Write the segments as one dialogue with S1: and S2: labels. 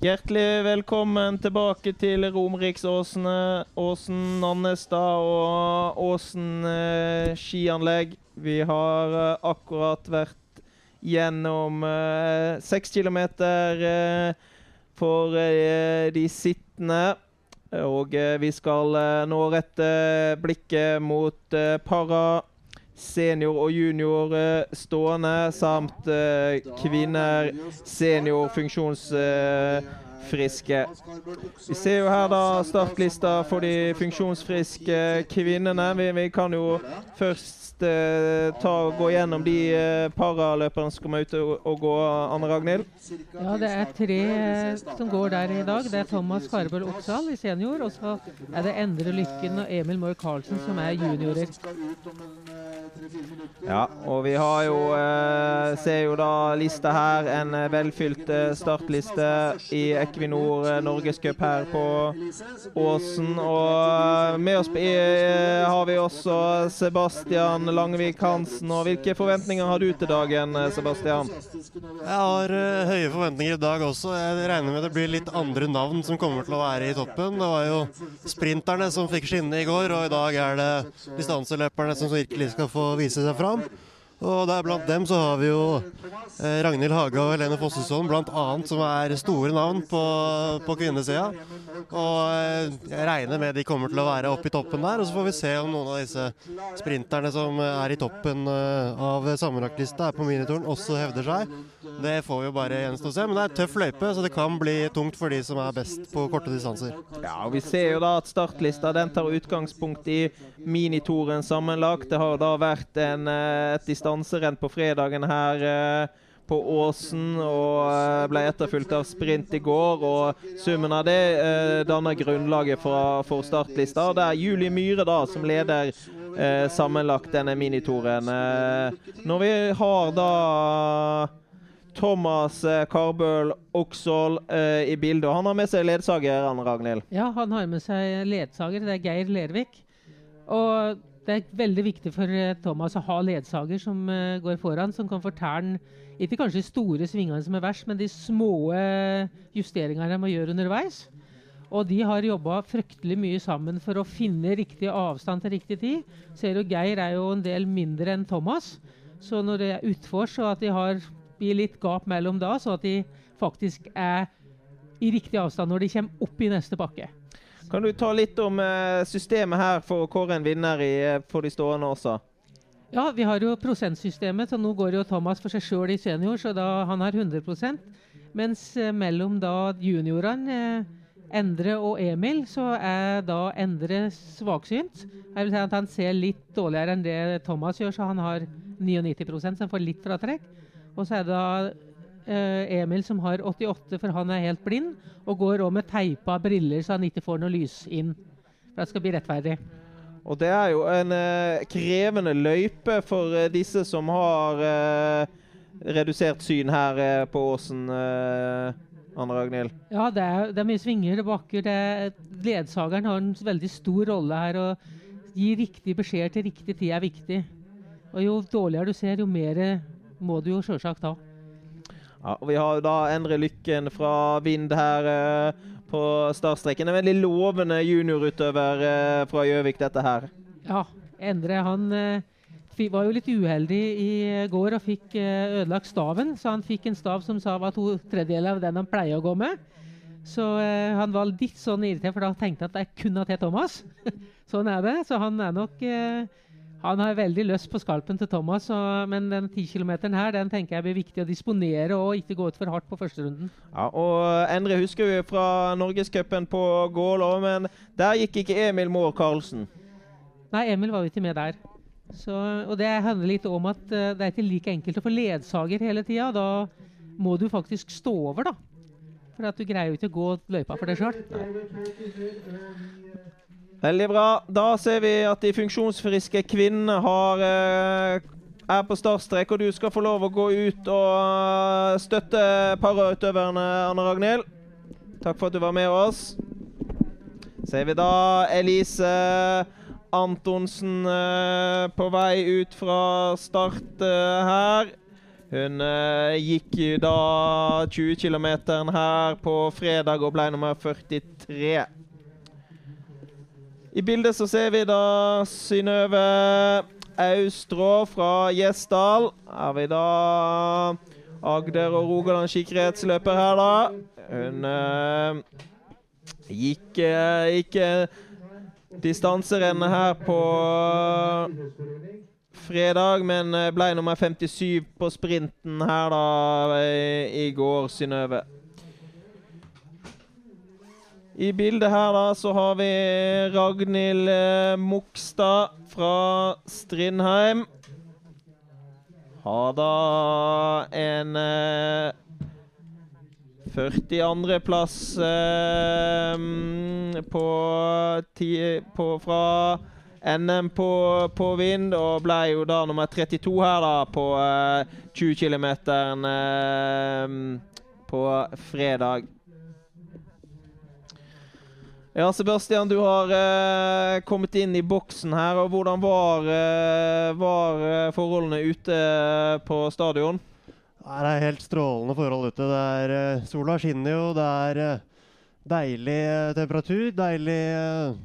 S1: Hjertelig velkommen tilbake til Romeriksåsene, Åsen Nannestad og Åsen eh, skianlegg. Vi har eh, akkurat vært gjennom eh, seks kilometer eh, for eh, de sittende. Og eh, vi skal nå rette blikket mot para, senior og junior eh, stående, samt eh, kvinner, senior, funksjonsfriske. Vi ser jo her da startlista for de funksjonsfriske kvinnene. Vi, vi kan jo først eh, ta, gå gjennom de eh, paraløperne som kommer ut og, og gå, Anne Ragnhild.
S2: Ja, det er tre eh, som går der i dag. Det er Thomas Skarbøl Oksal i senior, og så er det Endre Lykken og Emil Moe Karlsen som er juniorer.
S1: Ja, og vi har jo eh, Ser jo da lista her. En eh, velfylt startliste i Equinor eh, Norgescup her på Åsen. Og med oss eh, har vi også Sebastian Langvik Hansen. Og hvilke forventninger har du til dagen, eh, Sebastian?
S3: Jeg har høye forventninger i dag også. Jeg regner med det blir litt andre navn som kommer til å være i toppen. Det var jo sprinterne som fikk skinne i går, og i dag er det distanseløperne som virkelig skal få vise seg fram. Og der Blant dem så har vi jo eh, Ragnhild Haga og Helene Fossesson blant annet, som er store navn på, på kvinnesida. Og eh, jeg regner med de kommer til å være oppe i toppen der. Og så får vi se om noen av disse sprinterne som er i toppen eh, av sammenlagtlista er på minituren, også hevder seg. Det får vi jo bare gjenstå å se. Men det er tøff løype, så det kan bli tungt for de som er best på korte distanser.
S1: Ja, og Vi ser jo da at startlista den tar utgangspunkt i minitoren sammenlagt. Det har da vært en, eh, et distanserenn på fredagen her eh, på Åsen og eh, ble etterfulgt av sprint i går. og Summen av det danner grunnlaget for, startlista. Det er Julie Myhre da som leder sammenlagt denne minitoren. Når vi har da Thomas eh, Karbøl Oksål uh, i bildet. og Han har med seg ledsager, Anne Ragnhild.
S2: Ja, han har med seg ledsager. Det er Geir Lervik. Og det er veldig viktig for eh, Thomas å ha ledsager som uh, går foran, som kan fortelle han ikke kanskje de store svingene som er verst, men de små justeringene de må gjøre underveis. Og de har jobba fryktelig mye sammen for å finne riktig avstand til riktig tid. Ser du, Geir er jo en del mindre enn Thomas, så når det er utfor, så at de har blir litt gap mellom da, så at de faktisk er i riktig avstand når de kommer opp i neste pakke.
S1: Kan du ta litt om eh, systemet her for å kåre en vinner i, eh, for de stående også?
S2: Ja, vi har jo prosentsystemet, så nå går jo Thomas for seg sjøl i senior, så da han har 100 Mens eh, mellom da juniorene, Endre og Emil, så er da Endre svaksynt. Jeg vil si at Han ser litt dårligere enn det Thomas gjør, så han har 99 så han får litt fratrekk. Og så er det da eh, Emil som har 88, for han er helt blind, og går òg med teipa briller så han ikke får noe lys inn. For det skal bli rettferdig.
S1: Og det er jo en eh, krevende løype for eh, disse som har eh, redusert syn her eh, på Åsen, eh, Anne Ragnhild.
S2: Ja, det er, det er mye svinger og bakker. Det er, ledsageren har en veldig stor rolle her. Å gi riktig beskjed til riktig tid er viktig. Og jo dårligere du ser, jo mer må du jo sjølsagt ha.
S1: Ja, og Vi har da Endre Lykken fra Vind her eh, på startstreken. En veldig lovende juniorutøver eh, fra Gjøvik, dette her.
S2: Ja, Endre han eh, var jo litt uheldig i går og fikk eh, ødelagt staven. Så han fikk en stav som sa var to tredjedeler av den han pleier å gå med. Så eh, han var litt sånn irritert, for da tenkte han at jeg kunne ha til Thomas. sånn er det. Så han er nok eh, Han har veldig lyst på skalpen til Thomas, og, men den 10 km her den tenker jeg blir viktig å disponere og ikke gå ut for hardt på første runden.
S1: Ja, og Endre husker vi fra Norgescupen på Gålå, men der gikk ikke Emil Mohr Karlsen.
S2: Nei, Emil var jo ikke med der. Så, og det handler litt om at eh, det er ikke like enkelt å få ledsager hele tida. Da må du faktisk stå over, da. For at du greier jo ikke å gå løypa for deg sjøl.
S1: Veldig bra. Da ser vi at de funksjonsfriske kvinnene har eh, er på startstrek, og du skal få lov å gå ut og eh, støtte parautøverne, Anne Ragnhild. Takk for at du var med oss. Ser vi da Elise Antonsen eh, på vei ut fra start eh, her. Hun eh, gikk da 20 km her på fredag og ble nummer 43. I bildet så ser vi da Synnøve Austrå fra Gjesdal. Er vi da Agder og Rogaland skikkretsløper her, da. Hun eh, gikk, eh, gikk eh, distanserennet her på fredag, men eh, ble nummer 57 på sprinten her da i, i går, Synnøve. I bildet her da så har vi Ragnhild eh, Mokstad fra Strindheim. Har da en eh, 42.-plass eh, på, på fra NM på, på vind, og ble jo da nummer 32 her da på eh, 20 km eh, på fredag. Ja, Sebastian, du har eh, kommet inn i boksen her. og Hvordan var, eh, var eh, forholdene ute på stadion?
S3: Det er helt strålende forhold ute. Det er, eh, sola skinner jo, det er eh, deilig eh, temperatur, deilig eh,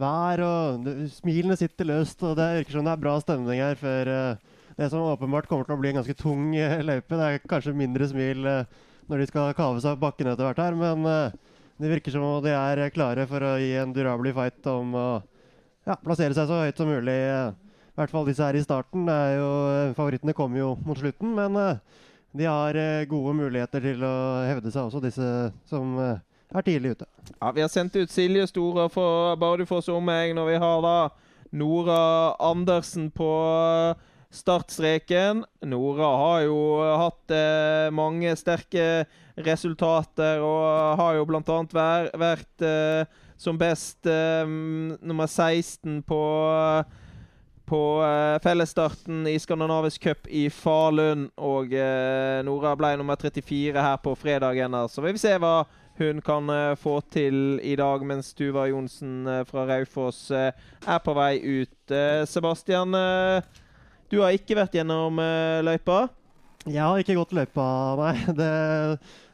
S3: vær, og smilene sitter løst. og Det virker som det er bra stemning her før eh, det som åpenbart kommer til å bli en ganske tung eh, løype. Det er kanskje mindre smil eh, når de skal kave seg opp bakken etter hvert her, men eh, det virker som om de er klare for å gi en durabelig fight om å ja, plassere seg så høyt som mulig. I hvert fall disse her i starten. Jo, favorittene kommer jo mot slutten, men eh, de har eh, gode muligheter til å hevde seg også, disse som eh, er tidlig ute.
S1: Ja, Vi har sendt ut Silje Store for Bardufoss omegn, og vi har da Nora Andersen på startstreken. Nora har jo hatt eh, mange sterke resultater og har jo bl.a. Vær, vært eh, som best eh, nummer 16 på på eh, fellesstarten i Skandinavisk cup i Falun. Og eh, Nora ble nummer 34 her på fredagen. Så vi vil se hva hun kan eh, få til i dag, mens Tuva Johnsen eh, fra Raufoss eh, er på vei ut. Sebastian, eh, du har ikke vært gjennom uh, løypa?
S3: Jeg har ikke gått løypa, nei. Det,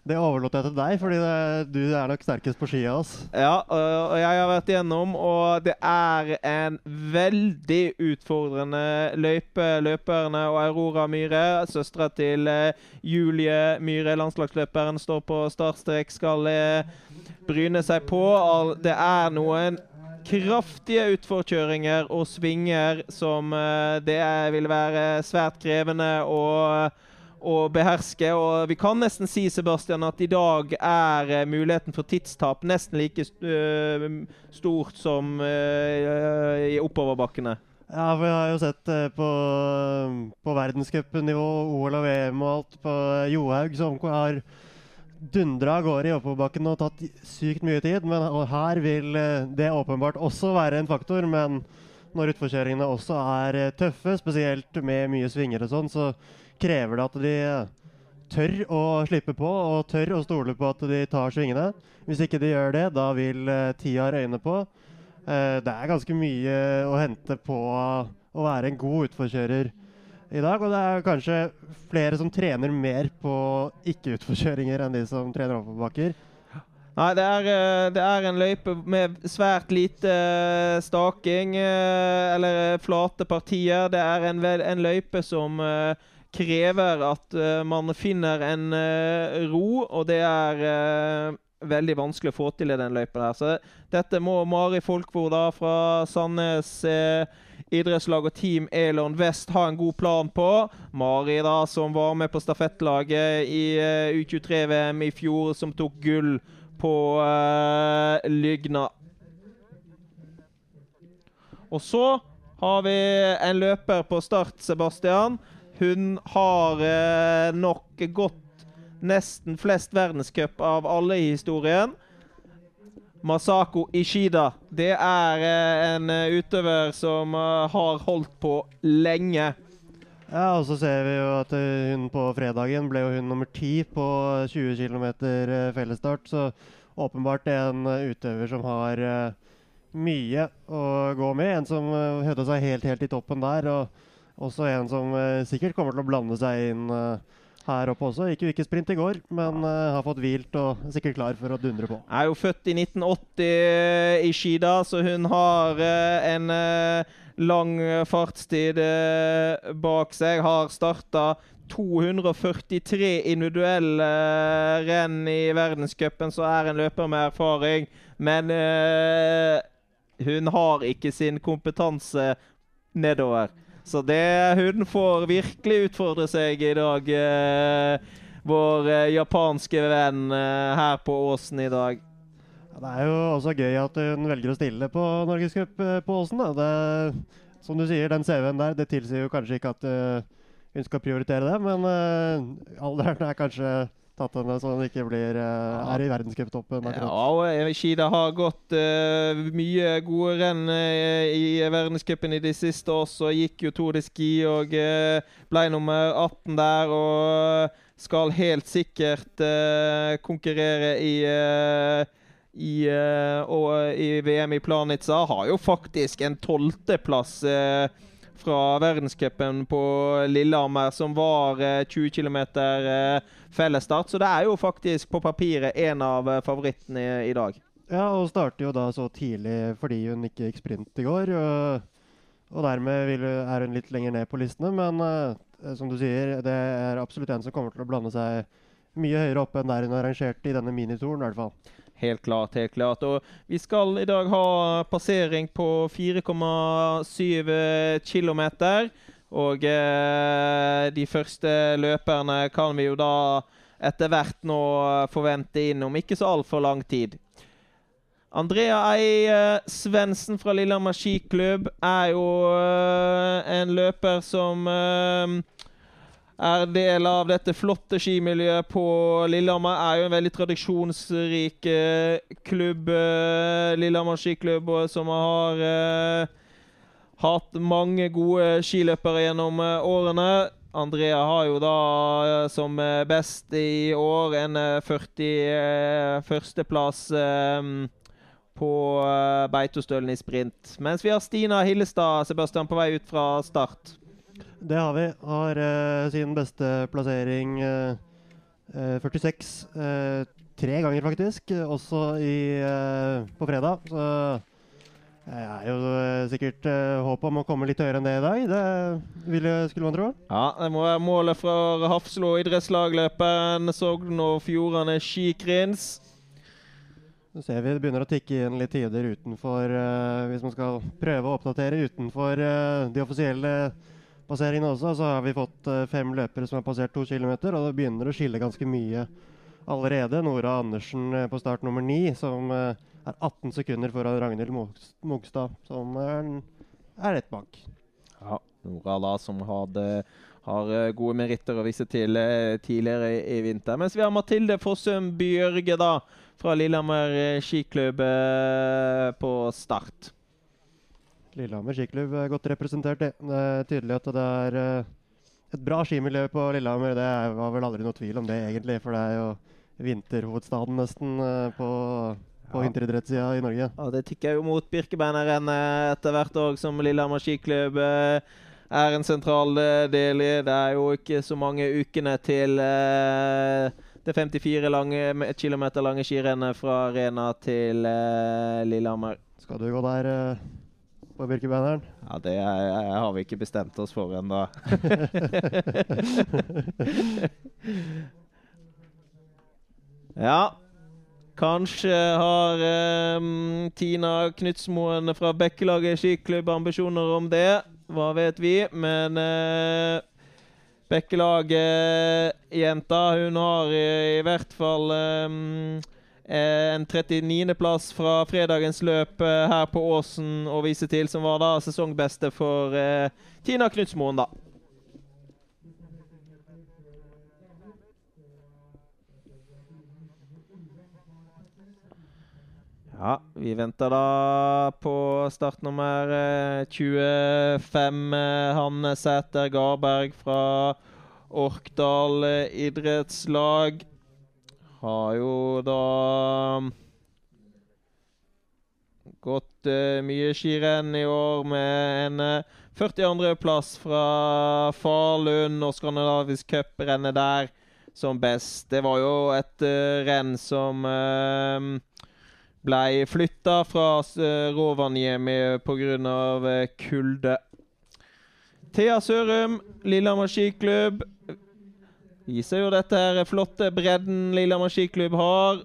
S3: det overlot jeg til deg, fordi det, du er nok sterkest på ski av oss.
S1: Ja, og og jeg har vært igjennom, og det er en veldig utfordrende løype. Løperne og Aurora Myhre, søstera til eh, Julie Myhre, landslagsløperen, står på startstrek, skal eh, bryne seg på. Det er noen kraftige utforkjøringer og svinger som eh, det vil være svært krevende å å beherske. Og vi kan nesten si Sebastian, at i dag er eh, muligheten for tidstap nesten like øh, stort som i oppoverbakkene.
S3: Ja, for jeg har jo sett eh, på, på verdenscupnivå, OL og VM og alt, på Johaug som har dundra av gårde i oppoverbakken og tatt sykt mye tid. Men her vil eh, det åpenbart også være en faktor. Men når utforkjøringene også er eh, tøffe, spesielt med mye svinger og sånn, så krever det at de tør å slippe på og tør å stole på at de tar svingene. Hvis ikke de gjør det, da vil eh, tida røyne på. Det er ganske mye å hente på å være en god utforkjører i dag. Og det er kanskje flere som trener mer på ikke-utforkjøringer enn de som trener oppoverbakker.
S1: Nei, det er, eh, det er en løype med svært lite eh, staking, eh, eller flate partier. Det er en, en løype som krever at man finner en ro, og det er veldig vanskelig å få til i den løypa dette må Mari Folkvord da fra Sandnes eh, idrettslag og Team Elon Vest ha en god plan på. Mari da, som var med på stafettlaget i eh, U23-VM i fjor, som tok gull på eh, Lygna. Og så har vi en løper på start, Sebastian. Hun har eh, nok gått nesten flest verdenscup av alle i historien. Masako Ishida. Det er eh, en eh, utøver som eh, har holdt på lenge.
S3: Ja, og så ser vi jo at hun på fredagen ble jo hun nummer ti på 20 km fellesstart. Så åpenbart en utøver som har mye å gå med. En som uh, hevda seg helt, helt i toppen der. Og også en som sikkert kommer til å blande seg inn eh, her oppe også. Gikk jo ikke sprint i går, men uh, har fått hvilt og er sikkert klar for å dundre på.
S1: Er jo født i 1980 i Skida, så hun har uh, en uh, lang fartstid bak seg. Har starta 243 individuelle renn i verdenscupen, så er en løper med erfaring. Men hun har ikke sin kompetanse nedover. Så det hun får virkelig utfordre seg i dag. Eh, vår eh, japanske venn eh, her på Åsen i dag.
S3: Ja, det er jo også gøy at hun velger å stille på Norgescup eh, på Åsen. Da. Det, som du sier, den CV-en der, det tilsier jo kanskje ikke at uh, hun skal prioritere det, men uh, alderen er kanskje tatt henne så hun ikke blir, uh, er i verdenscuptoppen.
S1: Ja, og Skida har gått uh, mye gode renn uh, i verdenscupen i de siste også. Gikk jo Tour de Ski og ble nummer 18 der. Og skal helt sikkert konkurrere i i, og, i VM i Planica. Har jo faktisk en tolvteplass uh, fra verdenscupen på Lillehammer, som var 20 km fellesstart. Så det er jo faktisk på papiret en av eh, favorittene i, dag.
S3: Ja, og starter jo da så tidlig fordi hun ikke gikk sprint i går. Og, dermed er hun litt lenger ned på listene. Men som du sier, det er absolutt en som kommer til å blande seg mye høyere opp enn der hun er rangert i denne minitouren, i hvert fall.
S1: Helt klart, helt klart. Og vi skal i dag ha passering på 4,7 km. Og eh, de første løperne kan vi jo da etter hvert nå forvente inn om ikke så altfor lang tid. Andrea Ei Svendsen fra Lillehammer skiklubb er jo eh, en løper som eh, er del av dette flotte skimiljøet på Lillehammer. Er jo en veldig tradisjonsrik eh, klubb, eh, Lillehammer skiklubb, som har eh, hatt mange gode skiløpere gjennom årene. Andrea har jo da som best i år en 41.-plass på Beitostølen i sprint. Mens vi har Stina Hillestad Sebastian, på vei ut fra start.
S3: Det har vi. Har uh, sin beste plassering uh, uh, 46. tre ganger, faktisk. Også i, på fredag. Så det er jo sikkert håp om å komme litt høyere enn det i dag. Det ville, skulle man tro.
S1: Ja, det må være målet fra Hafslo idrettslagløperen Sogn og Fjordane skikrins.
S3: Så ser vi det begynner å tikke inn litt tider utenfor Hvis man skal prøve å oppdatere utenfor de offisielle passeringene også, så har vi fått uh, fem løpere som har passert to km, og det begynner å skille ganske mye allerede. Nora Andersen uh, på start nummer ni, som uh, er 18 sekunder foran Ragnhild Mogstad, som er, er rett bak.
S1: Ja, Nora da som hadde, har gode meritter å vise til tidligere i, i, vinter. Mens vi har Mathilde Fossum Bjørge da, fra Lillehammer skiklubb på start.
S3: Lillehammer skiklubb er godt representert. Det. det er tydelig at det er uh, et bra skimiljø på Lillehammer. Det var vel aldri noe tvil om det, egentlig. For det er jo vinterhovedstaden nesten uh, på, på ja. vinteridrettssida i Norge.
S1: Ja, Det tikker jo mot Birkebeineren etter hvert òg, som Lillehammer skiklubb er en sentral del i. Det er jo ikke så mange ukene til det 54 lange, km lange skirennet fra Arena til Lillehammer.
S3: Skal du gå der? På Birkebeineren?
S1: Ja, det er, har vi ikke bestemt oss for ennå. ja. Kanskje har um, Tina Knutsmoen fra Bekkelaget skiklubb ambisjoner om det. Hva vet vi? Men uh, Bekkelaget-jenta, hun har i, i hvert fall um, en 39.-plass fra fredagens løp eh, her på Åsen å vise til, som var da sesongbeste for eh, Tina Knutsmoen, da. Ja, vi venter da på startnummer 25. Hanne Sæter Garberg fra Orkdal idrettslag har jo da gått uh, mye skirenn i år med en uh, 42.-plass fra Falun og skandinavisk cuprennet der som best. Det var jo et uh, renn som uh, ble flytta fra uh, Rovaniemi pga. Uh, kulde. Thea Sørum, Lillehammer skiklubb. Viser jo dette her flotte bredden Lillehammer skiklubb har.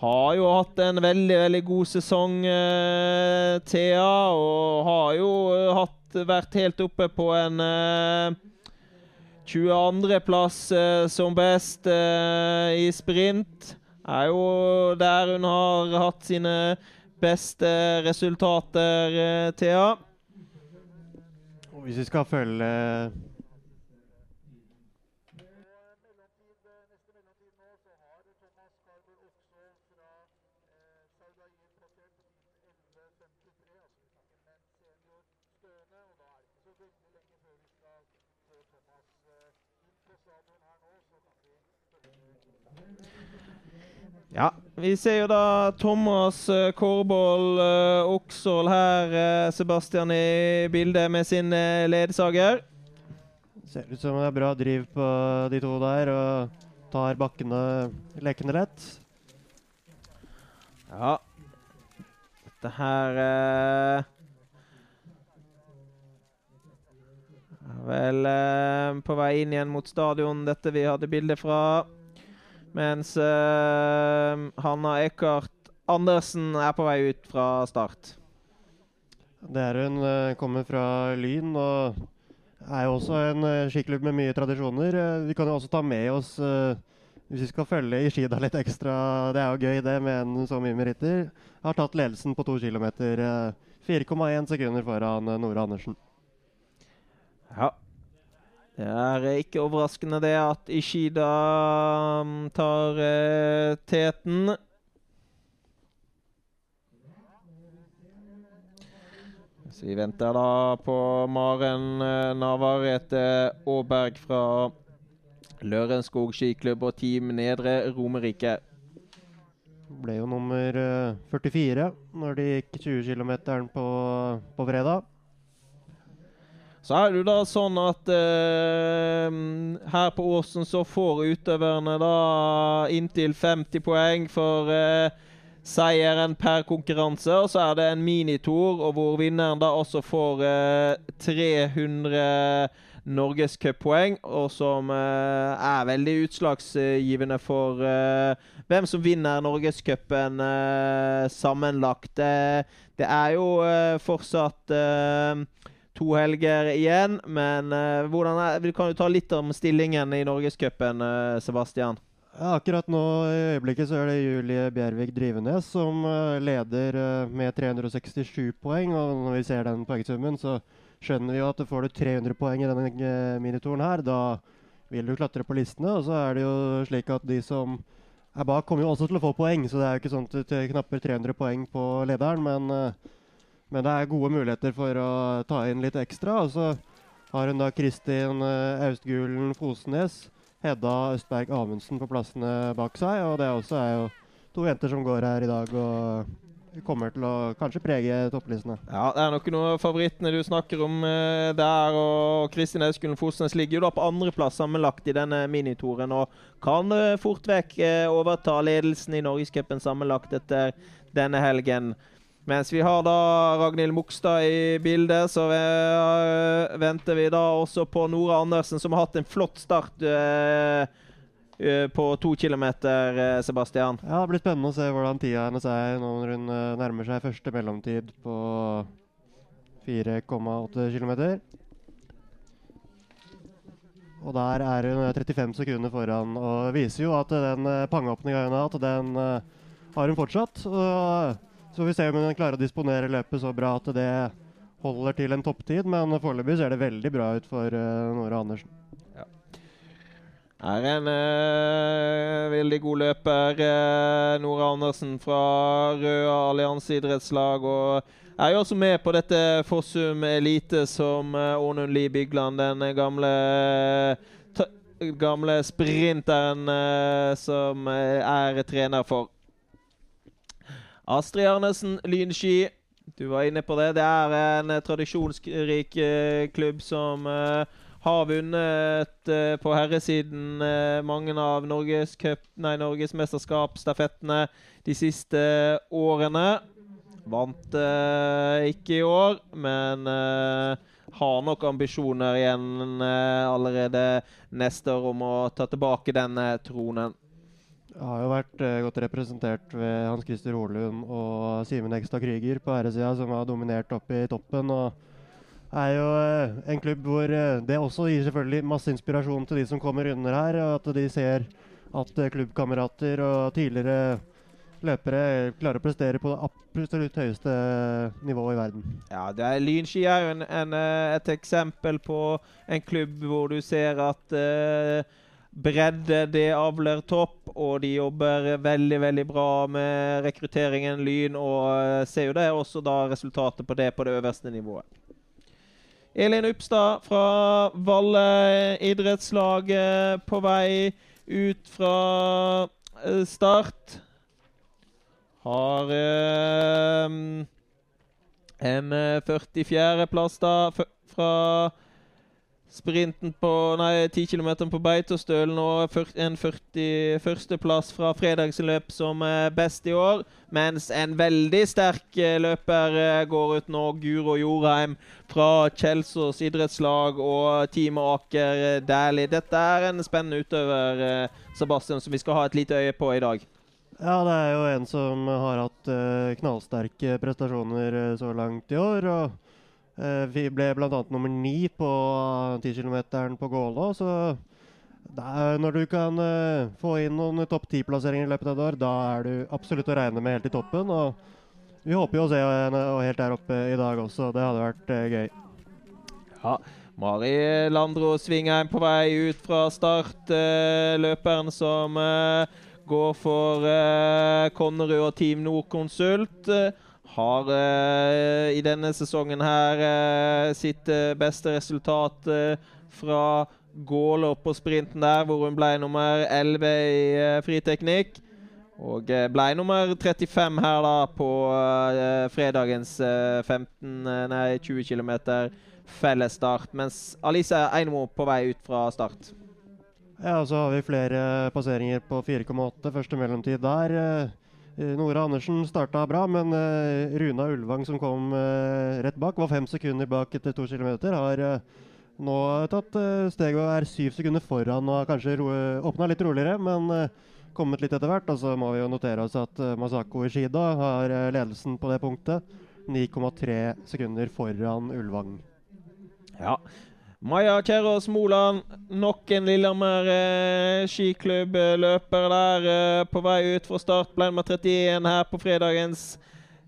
S1: Har jo hatt en veldig, veldig god sesong, eh, Thea. Og har jo hatt, vært helt oppe på en eh, 22.-plass eh, som best eh, i sprint. Er jo der hun har hatt sine beste resultater, eh, Thea.
S3: Og hvis vi skal følge
S1: Ja, vi ser jo da Thomas uh, uh, Oksål her, uh, Sebastian, i bildet med sin ledsager.
S3: Ser ut som det er bra driv på de to der, og tar bakkene lekende lett.
S1: Ja. Dette her er vel på vei inn igjen mot stadion, dette vi hadde bilde fra. Mens eh, Hanna Eckart Andersen er på vei ut fra start.
S3: Det er hun. Uh, kommer fra Lyn og er jo også en uh, skiklubb med mye tradisjoner. Uh, vi kan jo også ta med oss hvis vi skal følge i skida litt ekstra. Det er jo gøy, det, med en så mye meritter. Har tatt ledelsen på to kilometer. 4,1 sekunder foran Nora Andersen.
S1: Ja, det er ikke overraskende det at Ishida um, tar eh, teten. Så vi venter da på Maren uh, Navarrete Aaberg fra Lørenskog skiklubb og Team Nedre Romerike.
S3: Ble jo nummer uh, 44 når de gikk 20 km på, på fredag.
S1: Så er det jo da sånn at eh, her på Åsen så får utøverne da inntil 50 poeng for eh, seieren per konkurranse. Og så er det en minitour, hvor vinneren da også får eh, 300 norgescuppoeng. Og som eh, er veldig utslagsgivende for eh, hvem som vinner Norgescupen eh, sammenlagt. Det, det, er jo fortsatt to helger igjen. Men hvordan er, kan jo ta litt om stillingen i Norgescupen, uh, Sebastian.
S3: Ja, akkurat nå i øyeblikket så er det Julie Bjervik Drivenes som uh, leder med 367 poeng. Og når vi ser den poengsummen, så skjønner vi jo at får du 300 poeng i denne minituren her, da vil du klatre på listene. Og så er det jo slik at de som er bak, kommer jo også til å få poeng. Så det er jo ikke sånn at du knapper 300 poeng på lederen. men men det er gode muligheter for å ta inn litt ekstra. Og så har hun da Kristin uh, Austgulen Fosnes, Hedda Østberg Amundsen på plassene bak seg. Og det også er jo to jenter som går her i dag og kommer til å kanskje prege topplistene.
S1: Ja, det er nok noen av favorittene du snakker om uh, der. Og Kristin Austgulen Fosnes ligger jo da på andreplass sammenlagt i denne minitoren. Og kan uh, fort vekk overta ledelsen i Norgescupen sammenlagt etter denne helgen. Mens vi har da Ragnhild Mogstad i bildet, så uh, venter vi da også på Nora Andersen, som har hatt en flott start uh, uh, på to kilometer, Sebastian.
S3: Ja, Det blir spennende å se hvordan tida hennes er når hun nærmer seg første mellomtid på 4,8 km. Og der er hun 35 sekunder foran og viser jo at den pangeåpninga hun har hatt, den har hun fortsatt. Og så vi ser om hun klarer å disponere løpet så bra at det holder til en topptid. Men foreløpig ser det veldig bra ut for uh, Nora Andersen. Ja.
S1: Er en uh, veldig god løper, uh, Nora Andersen fra Røa allianseidrettslag. Og er jo også med på dette Fossum Elite som Ånund Lie Bygland, den gamle gamle sprinteren som er trener for. Astrid Arnesen, Lynski. Du var inne på det. Det er en eh, tradisjonsrik eh, klubb som eh, har vunnet på herresiden mange av Norges, cup, Norges mesterskapsstafettene de siste årene. Vant ikke i år, men har nok ambisjoner igjen allerede neste år om å ta tilbake denne tronen.
S3: Jeg har jo vært eh, godt representert ved Hans Christer Holund og Simen Ekstad Krüger på herresida, som har dominert opp i toppen. og er jo eh, en klubb hvor eh, det også gir selvfølgelig masse inspirasjon til de som kommer under her. og At de ser at eh, klubbkamerater og tidligere løpere klarer å prestere på det absolutt høyeste nivået i verden.
S1: Ja, det er Lynski er jo eh, et eksempel på en klubb hvor du ser at eh, bredde det avler topp, og de jobber veldig veldig bra med rekrutteringen Lyn, og eh, ser jo det også da resultatet på det på det øverste nivået. Elin Uppstad fra Valle idrettslag eh, på vei ut fra eh, start. Har eh, en eh, 44.-plass da f- fra sprinten på Nei, 10 km på Beitostølen og en 41.-plass fra fredagsløp som best i år. Mens en veldig sterk eh, løper eh, går ut nå, Guro Jorheim fra Kjelsås idrettslag og Team Aker eh, Dæhlie. Dette er en spennende utøver, Sebastian, som vi skal ha et lite øye på i dag.
S3: Ja, det er jo en som har hatt knallsterke prestasjoner så langt i år. og Vi ble bl.a. nummer ni på 10 km på Gålå. Så det er, når du kan uh, få inn noen topp ti-plasseringer i løpet av et år, da er du absolutt å regne med helt i toppen. og Vi håper jo å se henne helt der oppe i dag også. Det hadde vært uh, gøy.
S1: Ja, Mari Landro Svingheim på vei ut fra start. Uh, løperen som eh, går for eh, Konnerud og Team Nordkonsult. Eh, har eh, i denne sesongen her eh, sitt eh, beste resultat fra fra opp på sprinten der, hvor hun ble nummer 11 i eh, friteknikk. Og eh, ble nummer 35 her da på eh, fredagens eh, 15, eh, nei 20 km fellesstart. Mens Alice Einemo på vei ut fra start.
S3: Ja, og så har vi flere passeringer på 4,8. Første mellomtid der. Eh, Nora Andersen starta bra, men eh, Runa Ulvang, som kom eh, rett bak, var fem sekunder bak etter to kilometer. Har nå tatt steg og er syv sekunder foran og har kanskje åpna litt roligere, men kommet litt etter hvert. Og så må vi jo notere oss at Masako Ishida har ledelsen på det punktet. 9,3 sekunder foran Ulvang.
S1: Ja. Maja Kjærås Moland, nok en Lillehammer eh, skiklubbløper der. Eh, på vei ut fra start ble nummer 31 her på fredagens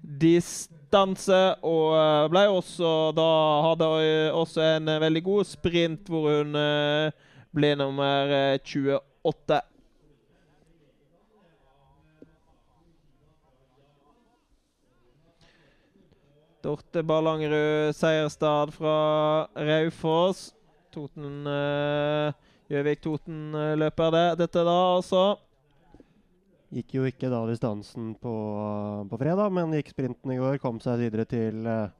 S1: distanse. Og eh, ble også da hadde eh, også en eh, veldig god sprint hvor hun eh, ble nummer eh, 28. Dorte Ballangerud Seierstad fra Raufoss. Eh, Gjøvik-Toten-løper det, dette da, altså.
S3: Gikk jo ikke da distansen på, på fredag, men gikk sprinten i går. Kom seg videre til eh,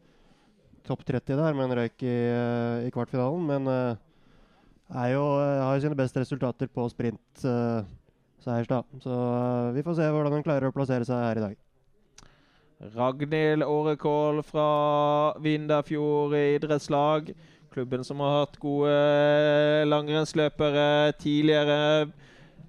S3: topp 30 der, men røyk i, eh, i kvartfinalen. Men eh, jo, eh, har jo sine beste resultater på sprint uh, Seierstad. Så eh, vi får se hvordan hun klarer å plassere seg her i dag.
S1: Ragnhild Årekål fra Vindafjord idrettslag. Klubben som har hatt gode eh, langrennsløpere tidligere.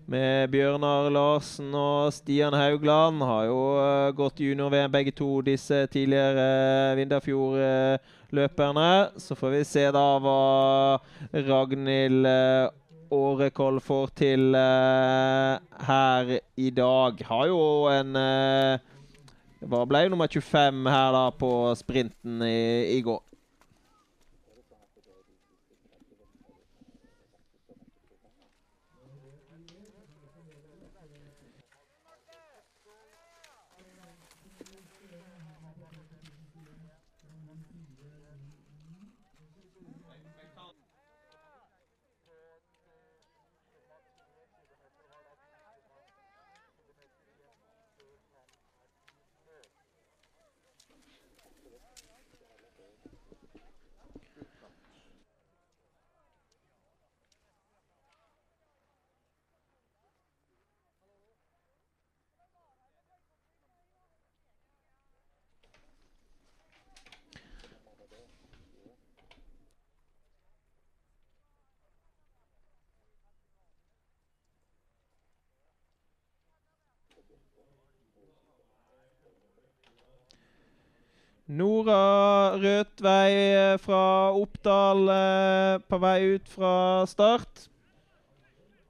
S1: Med Bjørnar Larsen og Stian Haugland. Har jo eh, gått junior-VM begge to, disse tidligere Vindafjord-løperne. Så får vi se da hva Ragnhild eh, Årekål får til eh, her i dag. Har jo en hva ble nummer 25 her da på sprinten i, i går? Nora Rødtvei eh, fra Oppdal eh, på vei ut fra start.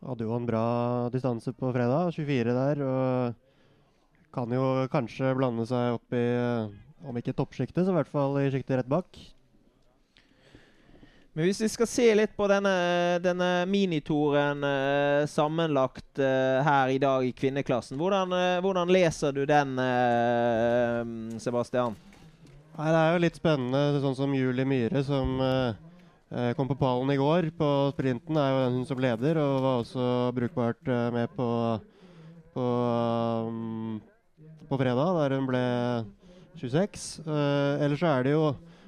S3: Hadde jo en bra distanse på fredag, 24 der. Og kan jo kanskje blande seg opp i, eh, om ikke toppsjiktet, så i hvert fall i sjiktet rett bak.
S1: Men hvis vi skal se litt på denne, denne minitoren eh, sammenlagt eh, her i dag i kvinneklassen, hvordan, eh, hvordan leser du den, Sebastian?
S3: Nei, Det er jo litt spennende. Sånn som Julie Myhre, som eh, eh, kom på pallen i går på sprinten, er jo den hun som leder, og var også brukbart eh, med på, på, um, på fredag, der hun ble 26. Eh, ellers så er det jo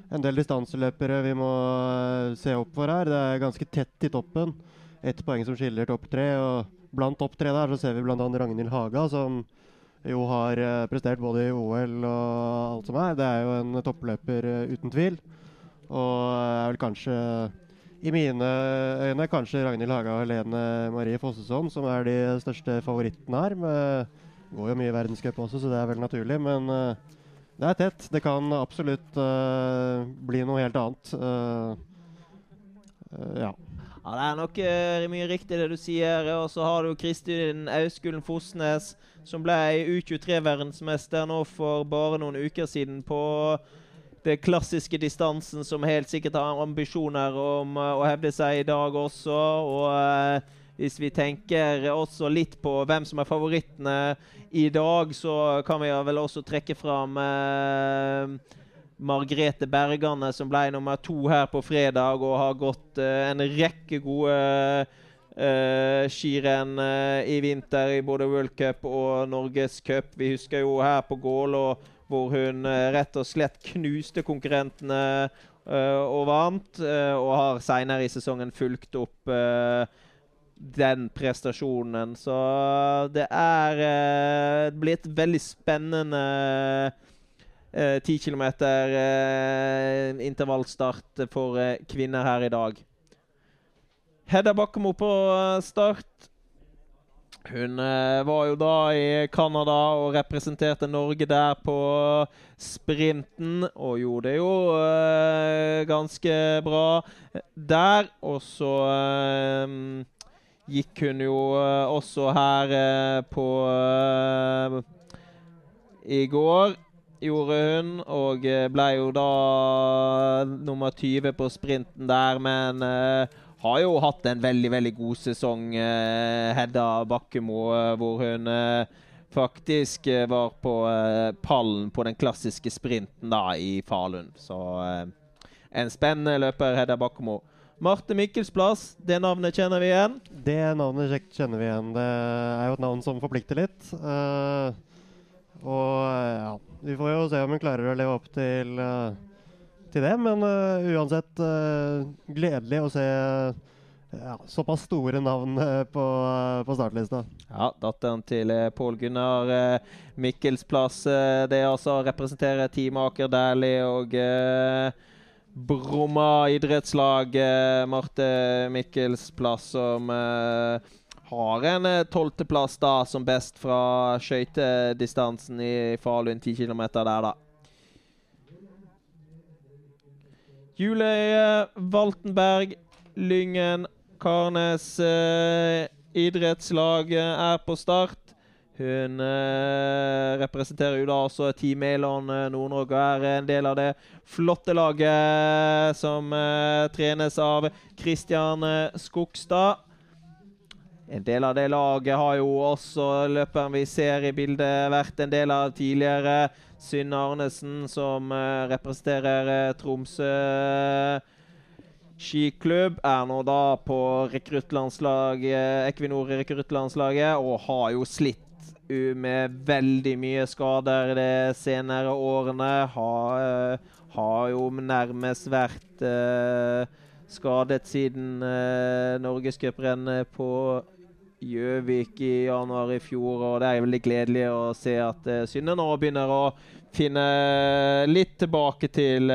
S3: en del distanseløpere vi må eh, se opp for her. Det er ganske tett i toppen. Ett poeng som skiller topp tre. Og blant topp tre der så ser vi bl.a. Ragnhild Haga, som jo har eh, prestert både i OL og alt som er. Det er jo en toppløper eh, uten tvil. Og er vel kanskje i mine øyne kanskje Ragnhild Haga og Helene Marie Fossesson som er de største favorittene her. Men, går jo mye i verdenscup også, så det er vel naturlig. Men det er tett. Det kan absolutt uh, bli noe helt annet. Uh, uh, ja.
S1: Ja, Det er nok uh, mye riktig det du sier. Og så har du Kristin Auskulen Fosnes, som ble U23-verdensmester nå for bare noen uker siden på det klassiske distansen, som helt sikkert har ambisjoner om å hevde seg i dag også. og hvis vi tenker også litt på hvem som er favorittene i dag, så kan vi vel også trekke fram eh, Margrethe Bergane, som ble nummer to her på fredag og har gått uh, en rekke gode uh, skirenn uh, i vinter i både World Cup og Norgescup. Vi husker jo her på Gålå hvor hun rett og slett knuste konkurrentene og vant, og har seinere i sesongen fulgt opp den prestasjonen. Så det er blitt veldig spennende 10 km eh, intervallstart for eh, kvinner her i dag. Hedda Bakkemo på eh, start. Hun eh, var jo da i Canada og representerte Norge der på sprinten, og gjorde det jo eh, ganske bra der. Og så gikk hun jo også her på I går gjorde hun, og ble jo da nummer 20 på sprinten der, men har jo hatt en veldig, veldig god sesong, Hedda Bakkemo, hvor hun faktisk var på pallen på den klassiske sprinten da i Falun. Så en spennende løper, Hedda Bakkemo. Marte Mikkelsplass, det navnet kjenner vi igjen?
S3: Det navnet kjenner vi igjen. Det er jo et navn som forplikter litt. Uh, og ja, vi får jo se om hun klarer å leve opp til, uh, til det. Men uh, uansett gledelig å se ja, såpass store navn på, på, startlista.
S1: Ja, datteren til Pål Gunnar Mikkelsplass. det er altså representere Team Aker Dæhlie og Bromma idrettslag, eh, Marte Mikkels plass, som eh, har en eh, tolvteplass da som best fra skøytedistansen i Falun, 10 km der, da. Julie Valtenberg, Lyngen, Karnes eh, idrettslag er på start. Hun eh, representerer jo da også Team Elon eh, Nord-Norge og er en del av det flotte laget som eh, trenes av Kristian eh, Skogstad. En del av det laget har jo også løperen vi ser i bildet, vært en del av tidligere. Synne Arnesen, som eh, representerer eh, Tromsø skiklubb. Er nå da på rekruttlandslaget, Equinor rekruttlandslaget og har jo slitt med veldig mye skader de senere årene. Har, uh, har jo nærmest vært skadet siden uh, norgescuprennet på Gjøvik i januar i fjor. Og det er veldig gledelig å se at uh, Synne nå begynner å finne litt tilbake til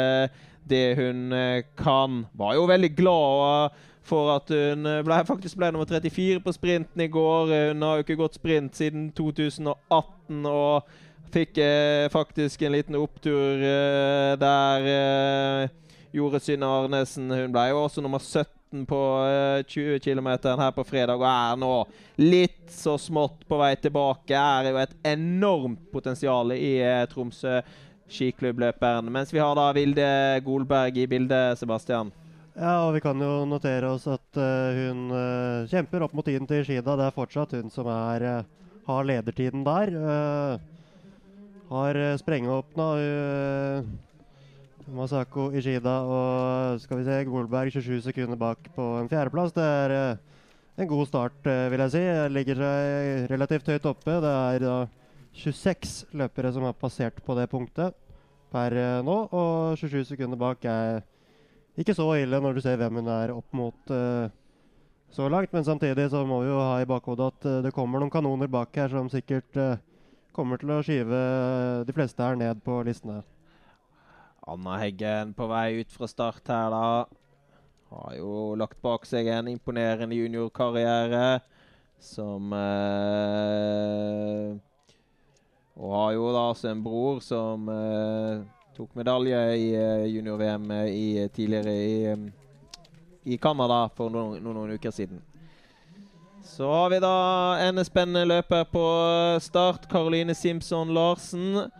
S1: det hun kan. Var jo veldig glad. for at hun eh, ble, faktisk ble nummer 34 på sprinten i går. Hun har jo ikke gått sprint siden 2018 og Fikk eh, faktisk en liten opptur eh, der eh, gjorde Synne Arnesen. Hun ble jo også nummer 17 på eh, 20 km her på fredag og er nå litt så smått på vei tilbake. Er jo et enormt potensial i eh, Tromsø skiklubbløperen. Mens vi har da Vilde Golberg i bildet, Sebastian.
S3: Ja, og vi kan jo notere oss at uh, hun uh, kjemper opp mot tiden til Shida. Det er fortsatt hun som er, uh, har ledertiden der. Eh, har sprengeåpna uh, Masako Ishida og skal vi se, Golberg 27 sekunder bak på en fjerdeplass. Det er uh, en god start, vil jeg si. Ligger seg relativt høyt oppe. Det er da 26 løpere som har passert på det punktet per nå, og 27 sekunder bak er ikke så ille når du ser hvem hun er opp mot så langt. Men samtidig så må vi jo ha i bakhodet at det kommer noen kanoner bak her som sikkert kommer til å skyve de fleste her ned på listene.
S1: Anna Heggen på vei ut fra start her, da. Har jo lagt bak seg en imponerende juniorkarriere som eh, Og har jo da også en bror som eh, tok medalje i eh, junior-VM tidligere i, i Canada for noen, noen uker siden. Så har vi da en spennende løper på start. Karoline Simpson Larsen.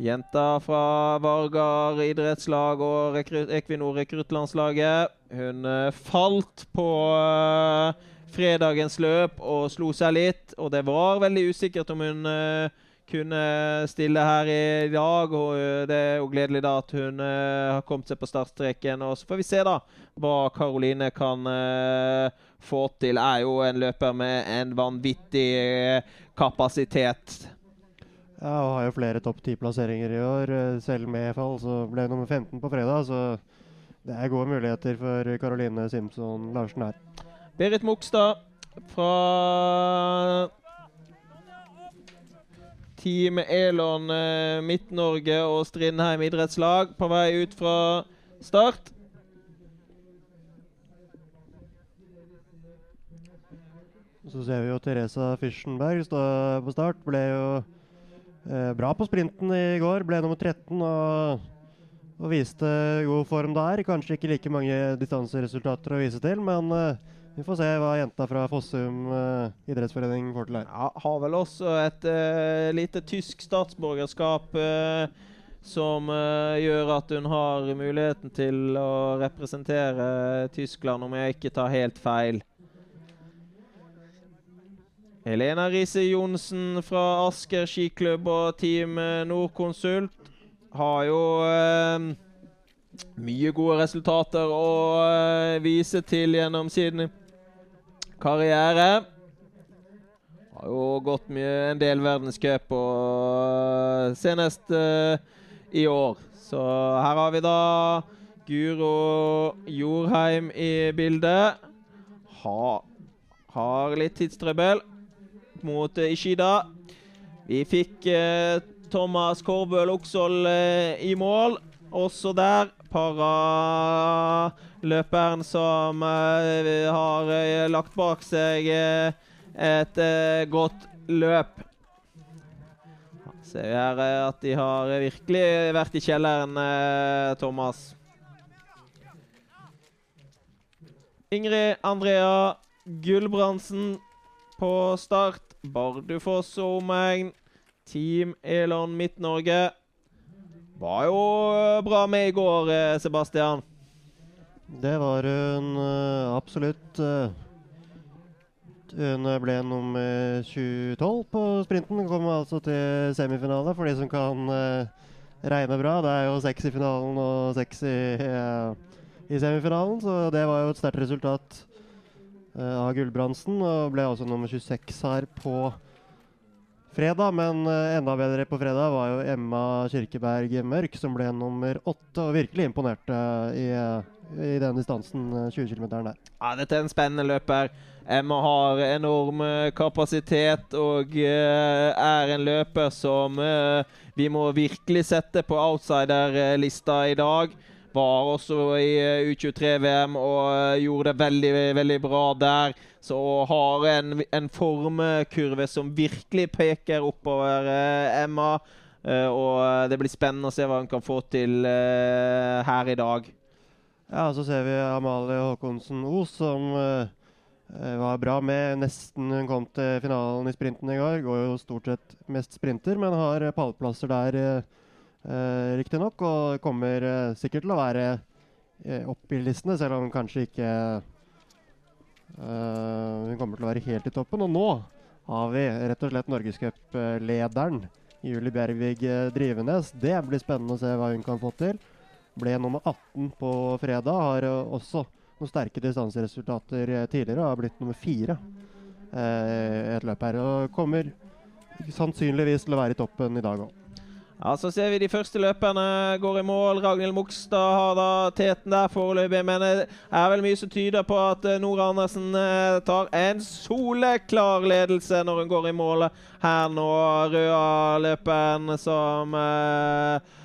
S1: Jenta fra Vargar idrettslag og Equinor rekruttlandslaget. Hun uh, falt på uh, fredagens løp og slo seg litt. Og det var veldig usikkert om hun uh, kunne stille her i dag. og Det er jo gledelig da at hun har kommet seg på startstreken. Og så får vi se da hva Karoline kan få til, er jo en løper med en vanvittig eh, kapasitet.
S3: Ja, og har jo flere topp ti-plasseringer i år. Eh, selv med fall så ble hun nummer 15 på fredag. Så det er gode muligheter for Caroline Simpson Larsen her.
S1: Berit Mogstad fra Team Elon eh, Midt-Norge og Strindheim idrettslag på vei ut fra start.
S3: Så ser vi jo Teresa Fischenberg stå på start. Ble jo bra på sprinten i går. Ble nummer 13 og, og, viste god form der. Kanskje ikke like mange distanseresultater å vise til, men eh, vi får se hva jenta fra Fossum eh, idrettsforening får til her.
S1: Ja, har vel også et uh, lite tysk statsborgerskap uh, som uh, gjør at hun har muligheten til å representere Tyskland, om jeg ikke tar helt feil. Helena Riise Johnsen fra Asker skiklubb og Team Nordkonsult har jo eh, mye gode resultater å eh, vise til gjennom sin karriere. Har jo gått mye, en del verdenscup og eh, senest eh, i år. Så her har vi da Guro Jorheim i bildet. Ha, har litt tidstrøbbel mot uh, Ishida. Vi fikk eh, Thomas Korbøl Oksvold eh, i mål. Også der paraløperen som har lagt bak seg et godt løp. Ser vi her at de har virkelig vært i kjelleren, Thomas. Ingrid Andrea Gulbrandsen på start. Bardufoss og omegn. Team Elon Midt-Norge. Var jo eh, bra med i går, eh, Sebastian.
S3: Det var hun uh, absolutt. Hun ble nummer 2012 på sprinten. Kom altså til semifinale, for de som kan regne bra. Det er jo seks i finalen og seks i, i semifinalen, så det var jo et sterkt resultat av Gulbrandsen. Og ble også nummer 26 her på fredag. Men uh, enda bedre på fredag var jo Emma Kirkeberg Mørk, som ble nummer åtte og virkelig imponerte i, i den distansen, 20 km der.
S1: Ja, dette er en spennende løper. Emma har enorm kapasitet og er en løper som vi må virkelig sette på outsider-lista i dag. Var også i eh, U23-VM og eh, gjorde det veldig, veldig bra der. Så har en, en formkurve som virkelig peker oppover, eh, Emma. Og det blir spennende å se hva hun kan få til her i dag.
S3: Ja, så ser vi Amalie Håkonsen Os, som var bra med. Nesten hun kom til finalen i sprinten i går. Går jo stort sett mest sprinter, men har pallplasser der, uh, riktignok. Og kommer uh, sikkert til å være uh, opp i listene, selv om kanskje ikke Hun kommer til å være helt i toppen. Og nå har vi rett og slett norgescuplederen, Julie Bjervig Drivenes. Det blir spennende å se hva hun kan få til. Ble nummer 18 på fredag. Har eh, også noen sterke distanseresultater tidligere tidligere. Har blitt nummer fire i et løp her. Og kommer sannsynligvis til å være i toppen i dag òg.
S1: Ja, Så ser vi de første løperne går i mål. Ragnhild Mogstad har da teten der foreløpig. Men det er vel mye som tyder på at Nora Andersen tar en soleklar ledelse når hun går i mål her nå. Røa-løperen som eh,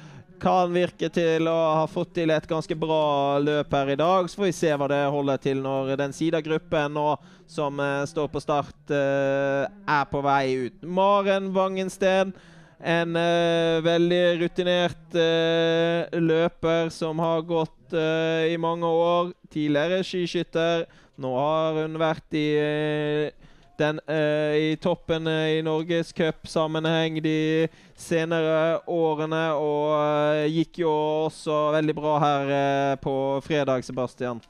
S1: kan virke til å ha fått til et ganske bra løp her i dag. Så får vi se hva det holder til når den Sida-gruppen nå som står på start, er på vei ut. Maren Wangensten, en uh, veldig rutinert løper som har gått i mange år. Tidligere skiskytter. Nå har hun vært i den uh, i toppen uh, i norgescupsammenheng de senere årene. Og gikk jo også veldig bra her på fredag, Sebastian.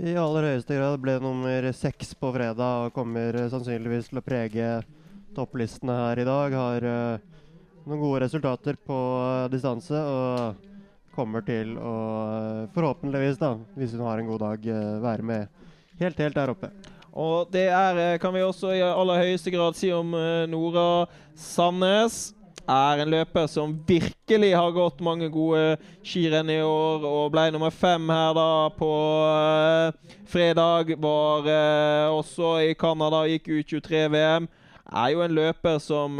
S3: I aller høyeste grad ble nummer seks på fredag og kommer sannsynligvis til å prege topplistene her i dag. Har noen gode resultater på distanse og kommer til å forhåpentligvis, da, hvis hun har en god dag, være med helt, helt der oppe.
S1: Og det er, eh, kan vi også i aller høyeste grad si om uh, Nora Sandnes. Er en løper som virkelig har gått mange gode skirenn i år og ble nummer fem her da på uh, fredag. Var uh, også i Canada, gikk U23-VM. Er jo en løper som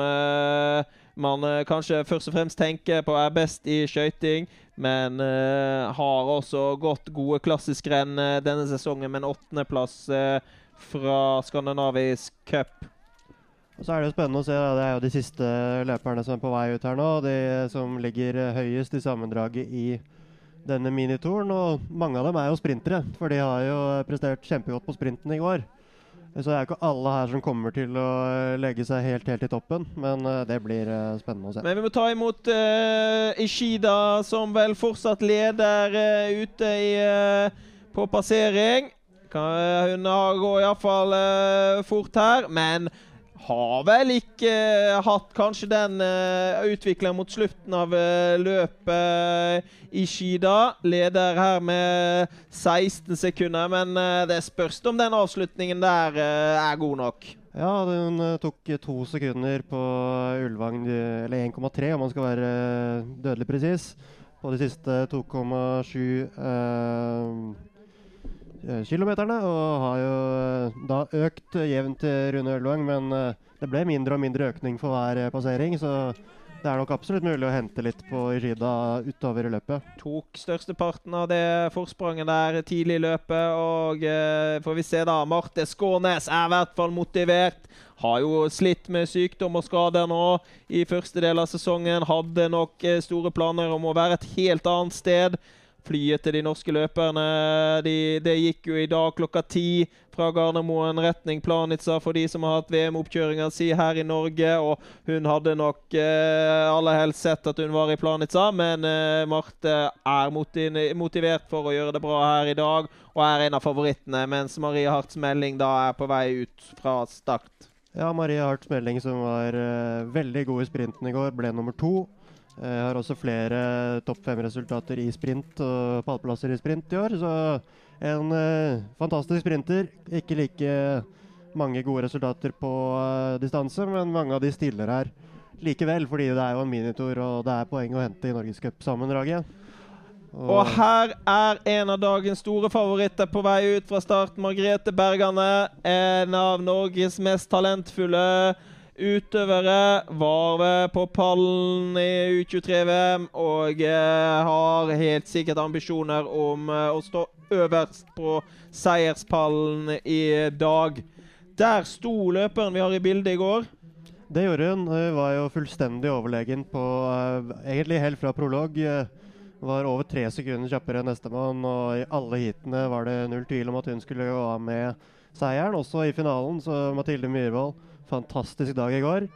S1: man kanskje først og fremst tenker på er best i skøyting. Men har også gått gode klassiskrenn renn denne sesongen med en åttendeplass. Uh, fra Skandinavisk cup.
S3: Så er Det jo spennende å se. Da. Det er jo de siste løperne som er på vei ut her nå. De som ligger høyest i sammendraget i denne minitoren. Og mange av dem er jo sprintere, for de har jo prestert kjempegodt på sprinten i går. Så det er ikke alle her som kommer til å legge seg helt helt i toppen, men uh, det blir uh, spennende å se.
S1: Men vi må ta imot uh, Ishida, som vel fortsatt leder ute i, på passering. Hun går iallfall uh, fort her, men har vel ikke uh, hatt kanskje den uh, utviklingen mot slutten av uh, løpet i Skida. Leder her med 16 sekunder, men det spørs om den avslutningen der er god nok.
S3: Ja, hun tok to sekunder på Ulvang, eller 1,3 om man skal være dødelig presis, på de siste 2,7 Eh, kilometerne. Og har jo eh, da økt jevnt Rune Ølvang, men eh, det ble mindre og mindre økning for hver passering. Så det er nok absolutt mulig å hente litt på Ishida utover i løpet.
S1: Tok størsteparten av det forspranget der tidlig i løpet. Og eh, får vi se, da. Marte Skånes er i hvert fall motivert. Har jo slitt med sykdom og skader nå i første del av sesongen. Hadde nok eh, store planer om å være et helt annet sted. Flyet til de norske løperne de, det gikk jo i dag klokka ti fra Gardermoen retning Planica for de som har hatt VM-oppkjøringa si her i Norge. Og hun hadde nok eh, aller helst sett at hun var i Planica, men eh, Marte er motivert for å gjøre det bra her i dag og er en av favorittene, mens Marie Harts Melding da er på vei ut fra start.
S3: Ja, Marie Harts Melding som var eh, veldig god i sprinten i går, ble nummer to. Jeg eh, har også flere topp fem-resultater i sprint og pallplasser i sprint i år. Så en uh, fantastisk sprinter. Ikke like mange gode resultater på uh, distanse, men mange av de stiller her likevel, fordi det er jo en minitor og det er poeng å hente i Norgescupsammendraget.
S1: Og, og her er en av dagens store favoritter på vei ut fra start. Margrethe Bergane, en av Norges mest talentfulle utøvere. Var på pallen i U23-VM og eh, har helt sikkert ambisjoner om eh, å stå øverst på seierspallen i dag. Der sto løperen vi har i bildet i går.
S3: Det gjorde hun. Hun var jo fullstendig overlegen på uh, Egentlig helt fra prolog. Var over tre sekunder kjappere enn nestemann, og i alle heatene var det null tvil om at hun skulle gå av med seieren. Også i finalen, så Mathilde Myhrvold, fantastisk dag i går.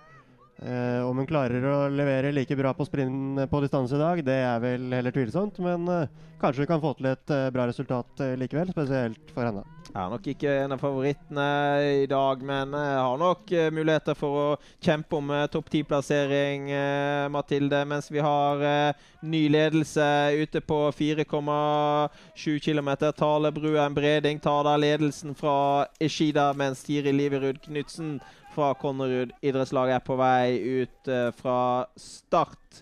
S3: Eh, om hun klarer å levere like bra på sprint på distanse i dag, det er vel heller tvilsomt. Men eh, kanskje hun kan få til et eh, bra resultat likevel, spesielt for henne.
S1: Er nok ikke en av favorittene i dag, men jeg har nok muligheter for å kjempe om topp ti-plassering, Mathilde. Mens vi har ny ledelse ute på 4,7 km. Tale Bruen Breding tar da ledelsen fra Eshida, mens Tiril Liverud Knutsen fra Konnerud Idrettslaget er på vei ut uh, fra start.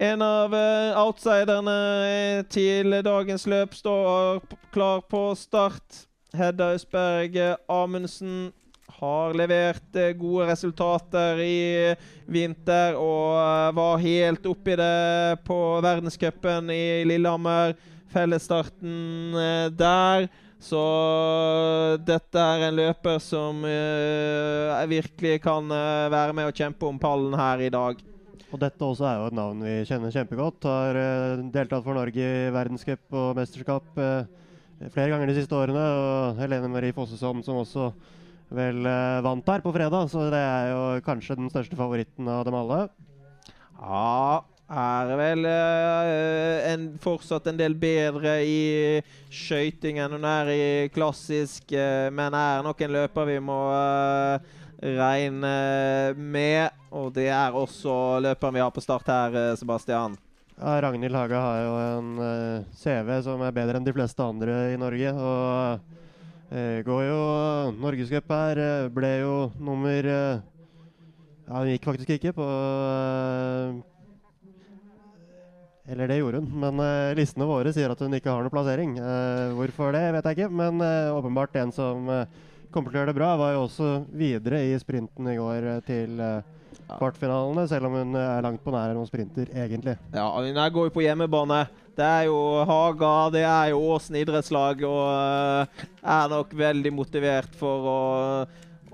S1: En av uh, outsiderne til dagens løp står klar på start. Hedda Østberg Amundsen har levert gode resultater i vinter og var helt oppi det på verdenscupen i Lillehammer. Fellesstarten der. Så dette er en løper som uh, virkelig kan uh, være med og kjempe om pallen her i dag.
S3: Og dette også er jo et navn vi kjenner kjempegodt. Har uh, deltatt for Norge i verdenscup og mesterskap flere ganger de siste årene. Og Helene Marie Fossesson som også vel vant her på fredag, så det er jo kanskje den største favoritten av dem alle.
S1: Ja, er vel uh, en, fortsatt en del bedre i skøyting enn hun er i klassisk, uh, men er nok en løper vi må uh, regne med. Og det er også løperen vi har på start her, Sebastian.
S3: Ja, Ragnhild Haga har jo en CV som er bedre enn de fleste andre i Norge. Og går jo norgescup her. ble jo nummer Ja, hun gikk faktisk ikke på eller det gjorde hun, men uh, listene våre sier at hun ikke har noen plassering. Uh, hvorfor det, vet jeg ikke, men uh, åpenbart en som kommer til å gjøre det bra. Var jo også videre i sprinten i går til kvartfinalene, selv om hun er langt på nær noen sprinter, egentlig.
S1: Ja, hun går jo på hjemmebane. Det er jo Haga, det er jo Åsen idrettslag, og er nok veldig motivert for å,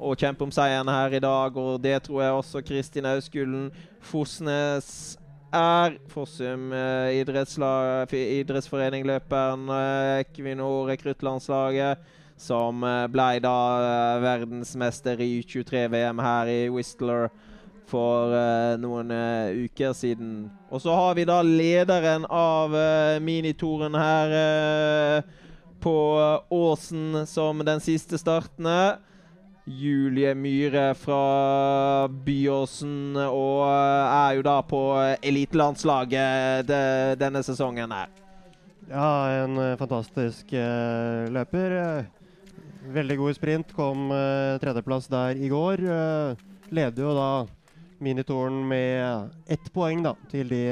S1: å kjempe om seieren her i dag. Og det tror jeg også Kristin Auskullen Fosnes er Fossum eh, idrettsforening, løperen eh, Equinor rekruttlandslaget, som eh, ble da verdensmester i U23-VM her i Whistler for noen uker siden. Og så har vi da lederen av minitoren her på Åsen som den siste startende. Julie Myhre fra Byåsen, og eh, jo da på elitelandslaget de, denne sesongen her.
S3: Ja, en eh, fantastisk uh, løper. Veldig god sprint. Kom uh, tredjeplass der i går. Uh, leder jo da minitoren med ett poeng da, til de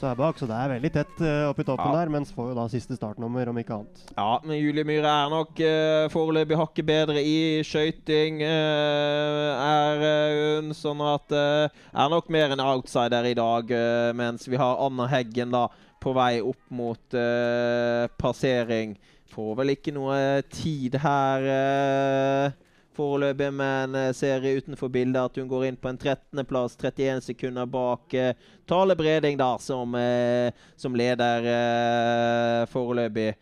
S3: så er bak, så det er veldig tett uh, oppi i toppen ja. der, mens får jo da siste startnummer, om ikke annet.
S1: Ja, men Julie Myhre er nok uh, foreløpig hakket bedre i skøyting. Uh, er hun sånn at Er nok mer en outsider i dag, mens vi har Anna Heggen da på vei opp mot passering. Får vel ikke noe tid her. Uh, foreløpig, med en serie utenfor bildet at hun går inn på en 13.-plass, 31 sekunder bak eh, Tale Breding, da, som, eh, som leder eh, foreløpig.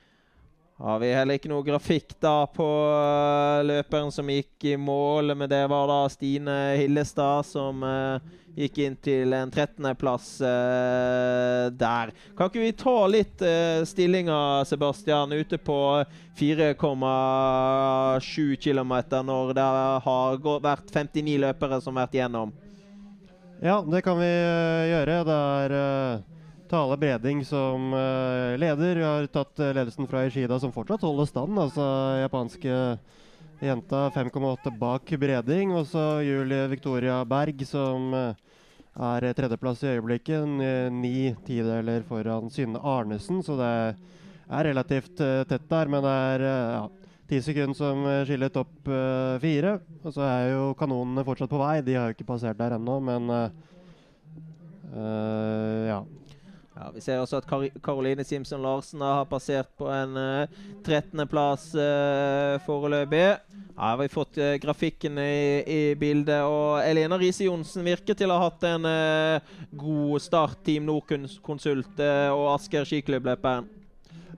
S1: Har vi heller ikke noe grafikk da på uh, løperen som gikk i mål, men det var da Stine Hillestad som uh, gikk inn til en 13.-plass uh, der. Kan ikke vi ta litt uh, stillinger, Sebastian, ute på 4,7 km når det har vært 59 løpere som har vært gjennom?
S3: Ja, det kan vi gjøre. Det er Tale Breding som uh, leder. Vi har tatt uh, ledelsen fra Ishida, som fortsatt holder stand. Altså japanske jenta 5,8 bak Breding. Og så Julie Victoria Berg, som uh, er tredjeplass i øyeblikket. Ni tideler foran Synne Arnesen, så det er relativt tett der. Men det er ja, ti sekunder som eh, skiller topp uh, fire. Og så er jo kanonene fortsatt på vei. De har jo ikke passert der ennå, men uh, uh, ja.
S1: Ja, Vi ser også at Karoline Simson Larsen har passert på en uh, 13.-plass uh, foreløpig. Vi har fått uh, grafikken i, i, bildet. Og Elena Riise Johnsen virker til å ha hatt en uh, god start. Team Nordkonsult og Asker skiklubbløperen.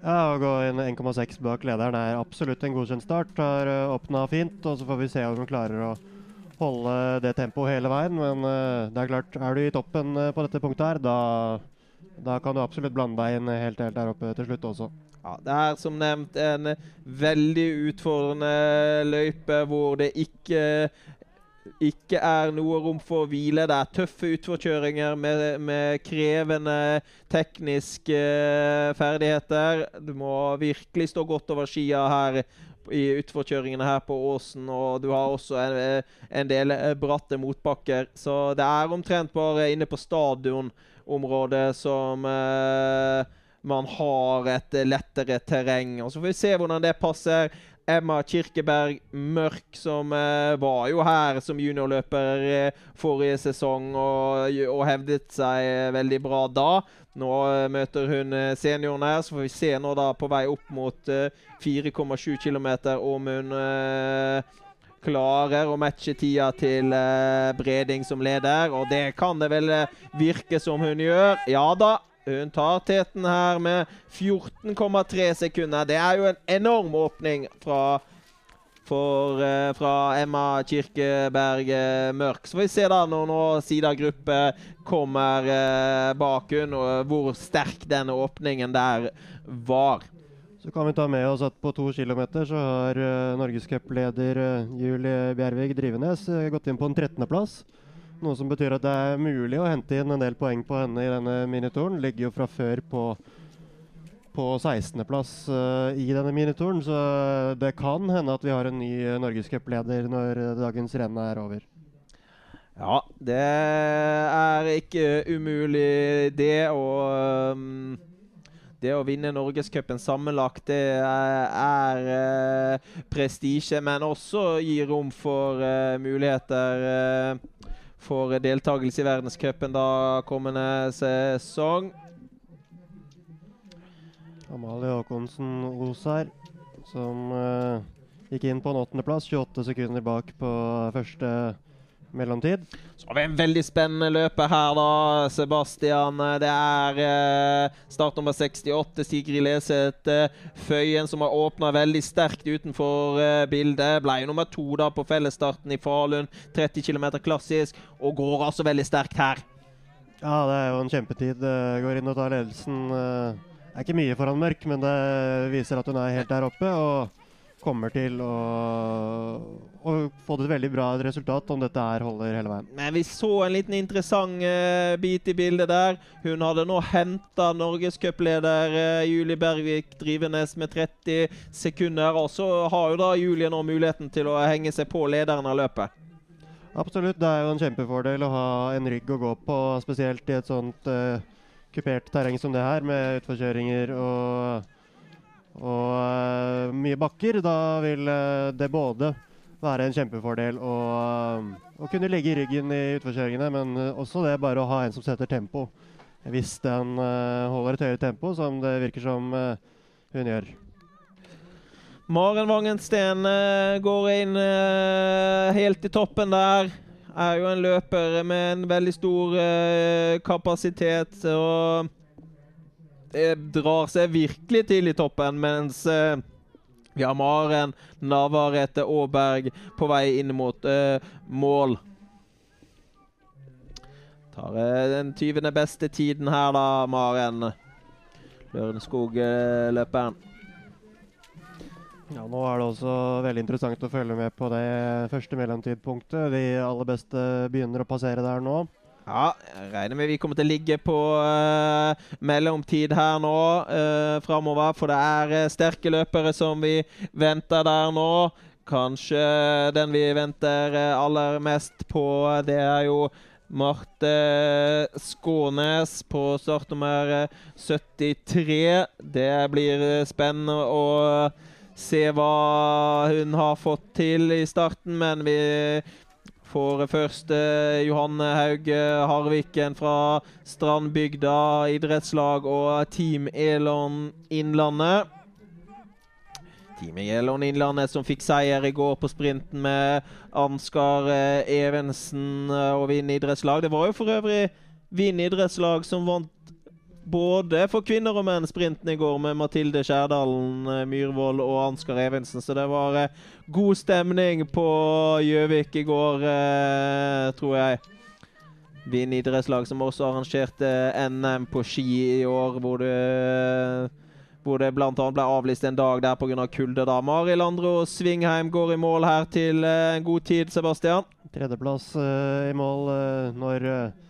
S3: Ja, Å gå inn 1,6 bak lederen er absolutt en godkjent start. Har uh, åpna fint, og så får vi se om hun klarer å holde det tempoet hele veien. Men det er klart, er du i toppen på dette punktet her, da da kan du absolutt blande deg inn helt, helt der oppe til slutt også.
S1: Ja, Det er som nevnt en veldig utfordrende løype hvor det ikke, ikke er noe rom for å hvile. Det er tøffe utforkjøringer med, med krevende tekniske ferdigheter. Du må virkelig stå godt over skia her i utforkjøringene her på Åsen. Og du har også en, en del bratte motbakker. Så det er omtrent bare inne på stadion område som eh, man har et lettere terreng. Og Så får vi se hvordan det passer. Emma Kirkeberg Mørk, som eh, var jo her som juniorløper eh, forrige sesong og, og, hevdet seg veldig bra da. Nå eh, møter hun eh, senioren her, så får vi se nå da på vei opp mot 4,7 km om hun klarer å matche tida til Breding som leder. Og det kan det vel eh, virke som hun gjør. Ja da, hun tar teten her med 14,3 sekunder. Det er jo en enorm åpning fra, for, uh, fra Emma Kirkeberg uh, Mørk. Så får vi se da når nå Sida gruppe kommer uh, bak hun, og hvor sterk denne åpningen der var.
S3: Så kan vi ta med oss at på to kilometer så har uh, norgescupleder uh, Julie Bjervig Drivenes uh, gått inn på en 13.-plass. Noe som betyr at det er mulig å hente inn en del poeng på henne i denne minitoren. Ligger jo fra før på, på 16.-plass uh, i denne minitoren, så det kan hende at vi har en ny uh, norgescupleder når dagens renn er over.
S1: Ja, det er ikke umulig, det. Og um det å vinne Norgescupen sammenlagt, det er, er uh, prestisje, men også gir rom for uh, muligheter uh, for deltakelse i verdenscupen da kommende sesong.
S3: Amalie Håkonsen Osar, som gikk inn på en åttendeplass, 28 sekunder bak på første mellomtid.
S1: Så har vi en veldig spennende løper her, da, Sebastian. Det er eh, startnummer 68, Sigrid Leseth eh, Føyen, som har åpna veldig sterkt utenfor eh, bildet. Ble jo nummer to da på fellesstarten i Falun. 30 km klassisk, og går altså veldig sterkt her.
S3: Ja, det er jo en kjempetid. Går inn og tar ledelsen. Det er ikke mye foran Mørk, men det viser at hun er helt der oppe. og kommer til å, å få et veldig bra resultat om dette her holder hele veien.
S1: Men vi så en liten interessant uh, bit i bildet der. Hun hadde nå henta norgescupleder uh, Julie Bergvik Drivenes med 30 sekunder. Og så har jo da Julie nå muligheten til å henge seg på lederen av løpet.
S3: Absolutt. Det er jo en kjempefordel å ha en rygg å gå på, spesielt i et sånt uh, kupert terreng som det her, med utforkjøringer og og uh, mye bakker. Da vil uh, det både være en kjempefordel å, uh, å kunne ligge i ryggen i utforkjøringene, men også det bare å ha en som setter tempo. Hvis den holder et høyere tempo, som det virker som hun gjør.
S1: Maren Vangensten går inn helt i toppen der. Er jo en løper med en veldig stor kapasitet. og drar seg virkelig til i toppen, mens eh, vi har Maren Navarrete Aaberg på vei inn mot eh, mål. Tar eh, den 20. beste tiden her, da, Maren. Lørenskog-løperen.
S3: Ja, Nå er det også veldig interessant å følge med på det første mellomtidpunktet. De aller beste begynner å passere der nå.
S1: Ja, jeg regner med vi kommer til å ligge på uh, mellomtid her nå uh, framover. For det er uh, sterke løpere som vi venter der nå. Kanskje den vi venter aller mest på, det er jo Marte Skånes på startnummer 73. Det blir spennende å se hva hun har fått til i starten, men vi får først eh, Johanne Haug Harviken fra Strandbygda idrettslag og Team Elon Innlandet. Team Elon Innlandet som fikk seier i går på sprinten med Ansgar eh, Evensen eh, og Vinn idrettslag. Det var jo for øvrig Vinn idrettslag som vant både for kvinner og menn sprinten i går med Mathilde Skjærdalen eh, Myhrvold og Ansgar Evensen. Så det var eh, god stemning på Gjøvik i går, eh, tror jeg. Vind idrettslag som også arrangerte NM på ski i år, hvor det, hvor det bl.a. ble avlyst en dag der pga. kulde. da. Mari Landro Svingheim går i mål her til en god tid, Sebastian.
S3: Tredjeplass uh, i mål uh, når uh,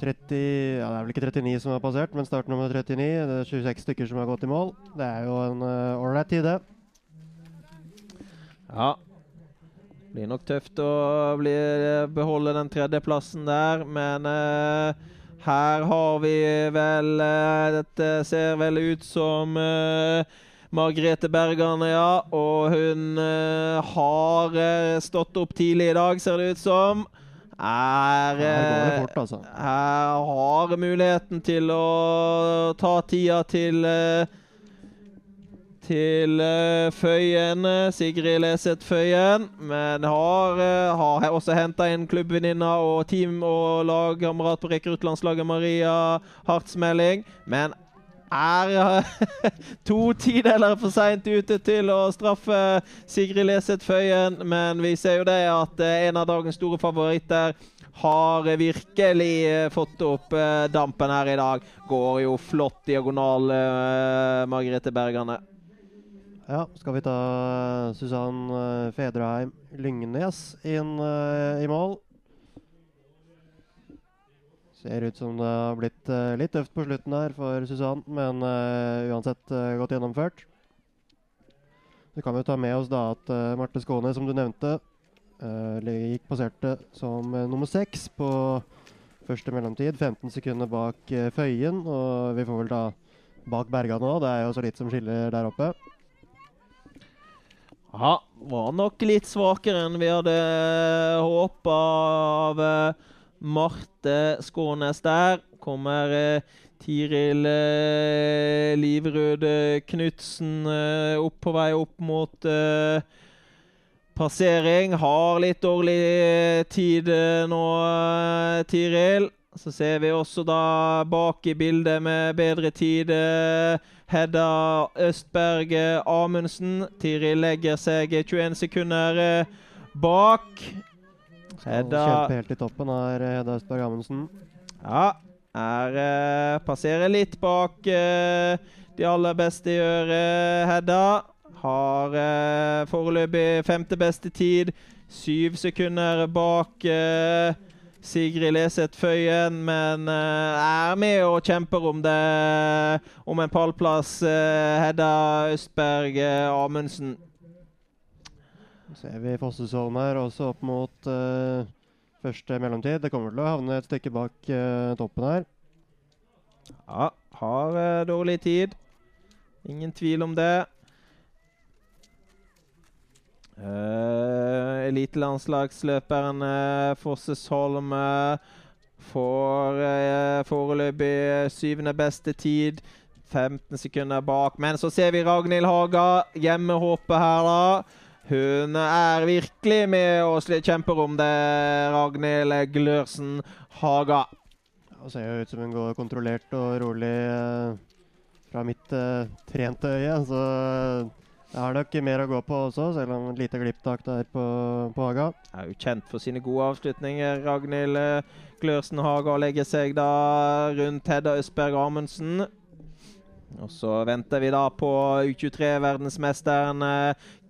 S3: 30, ja, det er vel ikke 39 som har passert, men startnummer 39. Det er 26 stykker som har gått i mål. Det er jo en ålreit uh, tid, det.
S1: Ja. Blir nok tøft å bli, beholde den tredjeplassen der, men uh, her har vi vel uh, Dette ser vel ut som Margrethe Bergan, ja. Og hun har stått opp tidlig i dag, ser det ut som er
S3: fort, altså.
S1: Her har muligheten til å ta tida til eh, til uh, Føyen, Sigrid Leseth Føyen. Men har, har også henta inn klubbvenninna og team- og lagkamerat på rekruttlandslaget Maria Hartsmelding. Men er to tideler for seint ute til å straffe Sigrid Leseth Føyen. Men vi ser jo det at eh, en av dagens store favoritter har virkelig eh, fått opp eh, dampen her i dag. Går jo flott diagonal, Margrethe Bergane.
S3: Ja, skal vi ta Susann Fedreheim Lyngnes inn i mål? Ser ut som det har blitt uh, litt tøft på slutten her for Susann, men uh, uansett uh, godt gjennomført. Så kan vi ta med oss da at Marte Skåne, som du nevnte, gikk passerte som nummer seks på første mellomtid. 15 sekunder bak Føyen, og vi får vel da bak Berga nå. Det er jo så litt som skiller der oppe.
S1: Ja, var nok litt svakere enn vi hadde håpa av Marte Skånes der. Kommer eh, Tiril eh, Livrød Knutsen eh, opp på vei opp mot eh, passering. Har litt dårlig tid nå, Tiril. Så ser vi også da bak i bildet med bedre tid Hedda Østberg Amundsen. Tiril legger seg 21 sekunder bak.
S3: Hedda Kjempe helt i toppen her, Hedda Østberg Amundsen.
S1: Ja. Her uh, Passerer litt bak uh, de aller beste i øret, Hedda. Har uh, foreløpig femte beste tid. Syv sekunder bak Sigrid Leseth Føyen, men er med og kjemper om det om en pallplass. Hedda Østberg Amundsen.
S3: Ser vi Fossesholm her også opp mot uh, første mellomtid. Det kommer til å havne et stykke bak uh, toppen her.
S1: Ja, har uh, dårlig tid. Ingen tvil om det. Uh, Elitelandslagsløperen uh, Fossesholm får foreløpig syvende beste tid. 15 sekunder bak. Men så ser vi Ragnhild Haga. Hjemmehåpet her, da. Hun er virkelig med og kjemper om det, Ragnhild Glørsen Haga.
S3: Det ser jo ut som hun går kontrollert og rolig eh, fra mitt eh, trente øye. Så det er nok mer å gå på også, selv om et lite glipptak der på, på Haga.
S1: Er jo kjent for sine gode avslutninger, Ragnhild eh, Glørsen Haga. Legger seg da rundt Hedda Østberg Amundsen. Og så venter vi da på U23-verdensmesteren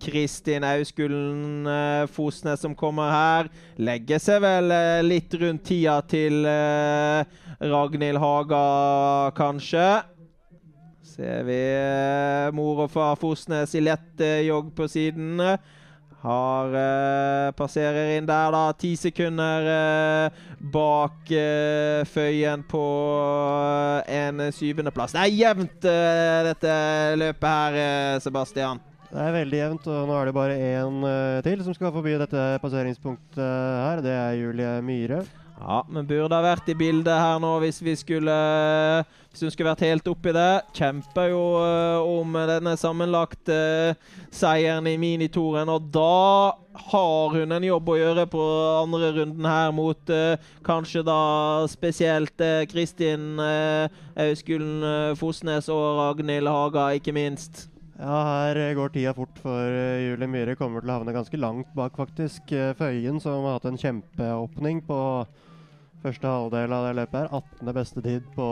S1: Kristin Auskullen eh, som kommer her. Legger seg vel eh, litt rundt tida til eh, Ragnhild Haga, kanskje. Ser vi mor og far Fosnes i lett jogg på siden. Har uh, Passerer inn der, da. Ti sekunder uh, bak uh, Føyen på en syvendeplass. Det er jevnt, dette løpet her, Sebastian.
S3: Det er veldig jevnt, og nå er det bare én til som skal forbi dette passeringspunktet her. Det er Julie Myhre.
S1: Ja, men burde ha vært i bildet her nå hvis vi skulle Hvis hun skulle vært helt oppi det. Kjemper jo uh, om denne sammenlagte uh, seieren i minitoren, og da har hun en jobb å gjøre på andre runden her mot uh, kanskje da spesielt Kristin Auskulen Fosnes og Ragnhild Haga, ikke minst.
S3: Ja, her går tida fort for Julie Myhre. Kommer til å havne ganske langt bak, faktisk. Føyen, som har hatt en kjempeåpning på første halvdel av det løpet her. 18. beste tid på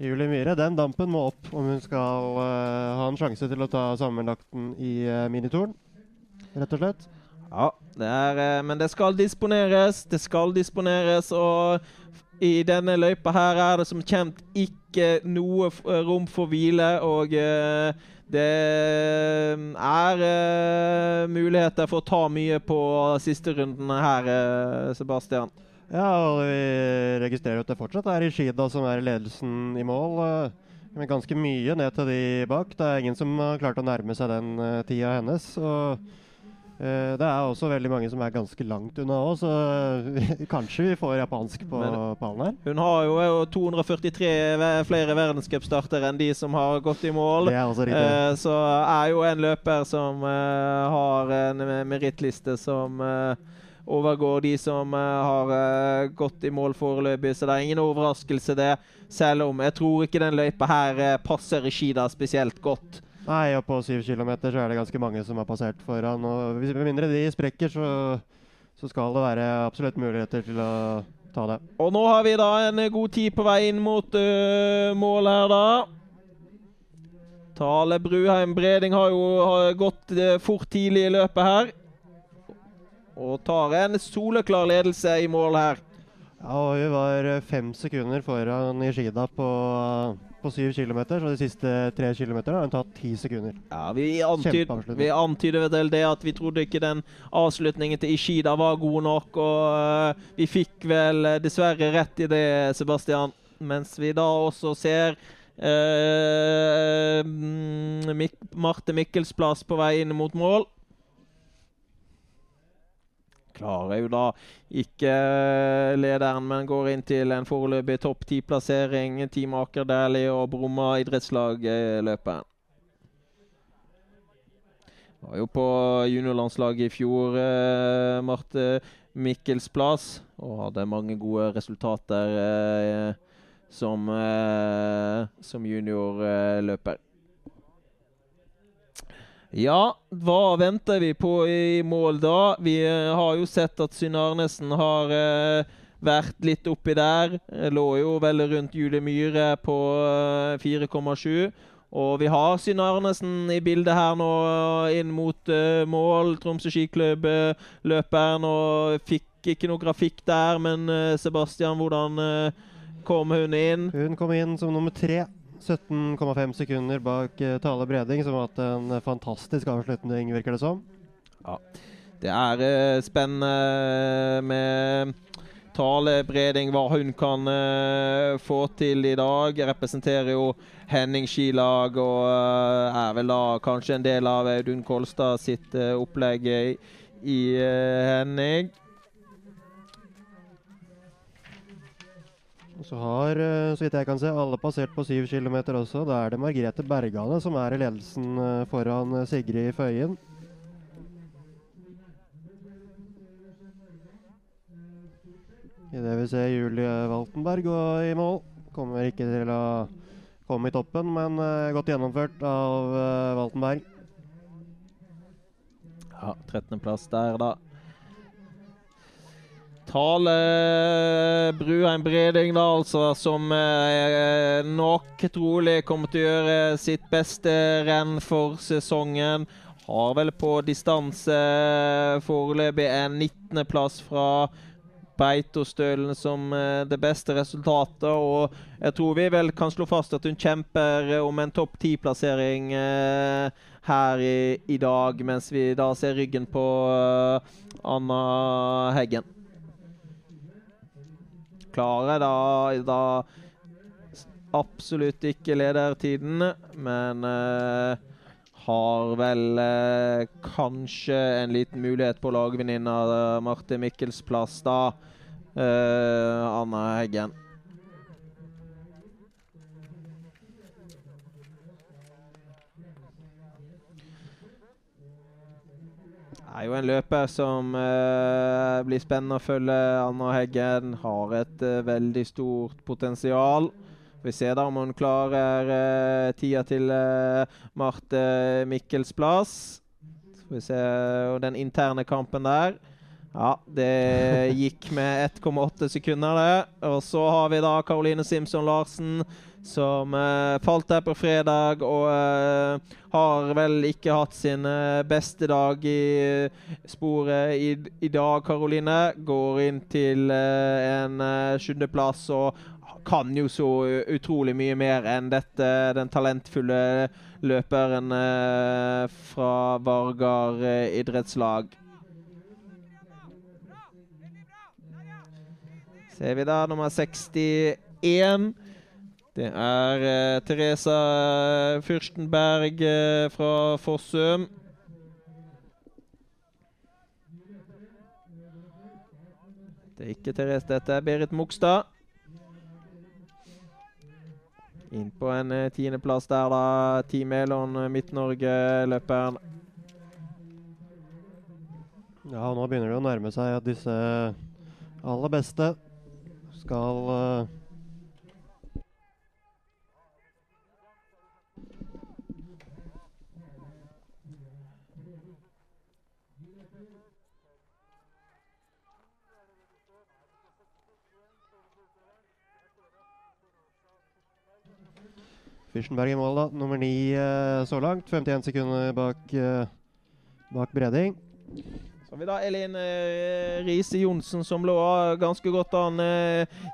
S3: Julie Myhre. Den dampen må opp om hun skal uh, ha en sjanse til å ta sammenlagten i uh, minitoren, rett og slett.
S1: Ja, det er, uh, men det skal disponeres. Det skal disponeres, og i denne løypa her er det som kjent ikke noe rom for hvile. og det er muligheter for å ta mye på siste runden her, Sebastian.
S3: Ja, og vi registrerer at det fortsatt er Ishida som er ledelsen i mål. Men ganske mye ned til de bak. Det er ingen som har klart å nærme seg den uh, tida hennes. Og uh, det er også veldig mange som er ganske langt unna òg, så uh, kanskje vi får japansk på Men, pallen her.
S1: Hun har jo 243 flere verdenscupstarter enn de som har gått i mål.
S3: Det er også riktig.
S1: så er jo en løper som har en merittliste som overgår de som uh, har uh, gått i mål foreløpig. Så det er ingen overraskelse, det. Selv om jeg tror ikke den løypa her uh, passer skida spesielt godt.
S3: Nei, og på syv kilometer så er det ganske mange som har passert foran. Og hvis med mindre de sprekker, så, så skal det være absolutt muligheter til å ta det.
S1: Og nå har vi da en god tid på vei inn mot mål her, da. Tale Bruheim Breding har jo har gått fort tidlig i løpet her. Og tar en soleklar ledelse i mål her.
S3: Ja, og Vi var eh, fem sekunder foran Ishida på, på syv kilometer. Så de siste tre km har hun tatt ti sekunder.
S1: Ja, Vi, antyd, vi antyder vel det at vi trodde ikke den avslutningen til Ishida var god nok. Og uh, vi fikk vel uh, dessverre rett i det, Sebastian. Mens vi da også ser uh, Mik Marte Mikkels plass på vei inn mot mål klarer jo da ikke eh, lederen, men går inn til en foreløpig topp ti-plassering. Team Aker Dæhlie og Bromma idrettslag løper. Var jo på juniorlandslaget i fjor, eh, Marte Mikkels plass, og hadde mange gode resultater eh, som, eh, som juniorløper. Ja, hva venter vi på i mål da? Vi uh, har jo sett at Synne Arnesen har uh, vært litt oppi der. Lå jo veldig rundt Julie Myhre på uh, eh, 4,7. Og vi har Synne Arnesen i bildet her nå inn mot mål. Tromsø skiklubb løper og fikk ikke noe grafikk der, men Sebastian, hvordan kom hun inn?
S3: Hun kom inn som nummer tre. 17,5 sekunder bak uh, Tale Breding, som har hatt en fantastisk avslutning, virker det som.
S1: Ja. Det er uh, spennende med Tale Breding, hva hun kan uh, få til i dag. Representerer jo Henning skilag og er vel da kanskje en del av Audun Kolstad sitt opplegg i Henning.
S3: Så har, eh, så vidt jeg kan se, alle passert på 7 km også. Da er det Margrethe Bergane som er i ledelsen eh, foran eh, Sigrid Føyen. Idet vi ser Julie Waltenberg gå i mål. Kommer ikke til å komme i toppen, men godt gjennomført av Waltenberg.
S1: Ja, 13.-plass der, da. Tale Bruheim Breding, da, altså, som eh, nok trolig kommer til å gjøre sitt beste renn for sesongen. Har vel på distanse foreløpig en 19.-plass fra Beitostølen som eh, det beste resultatet. Og jeg tror vi vel kan slå fast at hun kjemper om en topp ti-plassering eh, her i, i, dag, mens vi da ser ryggen på eh, Anna Heggen klarer da, da absolutt ikke ledertiden, men uh, har vel uh, kanskje en liten mulighet på lagvenninna uh, Marte Mikkels plass, da. Uh, Anna Heggen. Er jo en løper som eh, blir spennende å følge. Anna Heggen har et eh, veldig stort potensial. Vi ser da om hun klarer eh, tida til eh, Marte Mikkels plass. Skal vi se og den interne kampen der. Ja, det gikk med 1,8 sekunder, det. Og så har vi da Caroline Simpson Larsen som uh, falt der på fredag og uh, har vel ikke hatt sin uh, beste dag i sporet i, i, dag, Karoline. Går inn til en sjuendeplass og kan jo så utrolig mye mer enn dette, den talentfulle løperen fra Vargar idrettslag. Ser vi da nummer 61. Det er uh, Teresa Fyrstenberg uh, fra Fossum. Det er ikke Therese, dette er Berit Mogstad. Inn på en uh, tiendeplass der, da. Team Elon Midt-Norge-løperen.
S3: Ja, nå begynner det å nærme seg at disse aller beste skal uh Fyrstenberg i mål, da. Nummer ni uh, så langt. 51 sekunder bak, uh, bak Breding.
S1: Så har vi da Elin eh, Riise Johnsen, som lå ganske godt an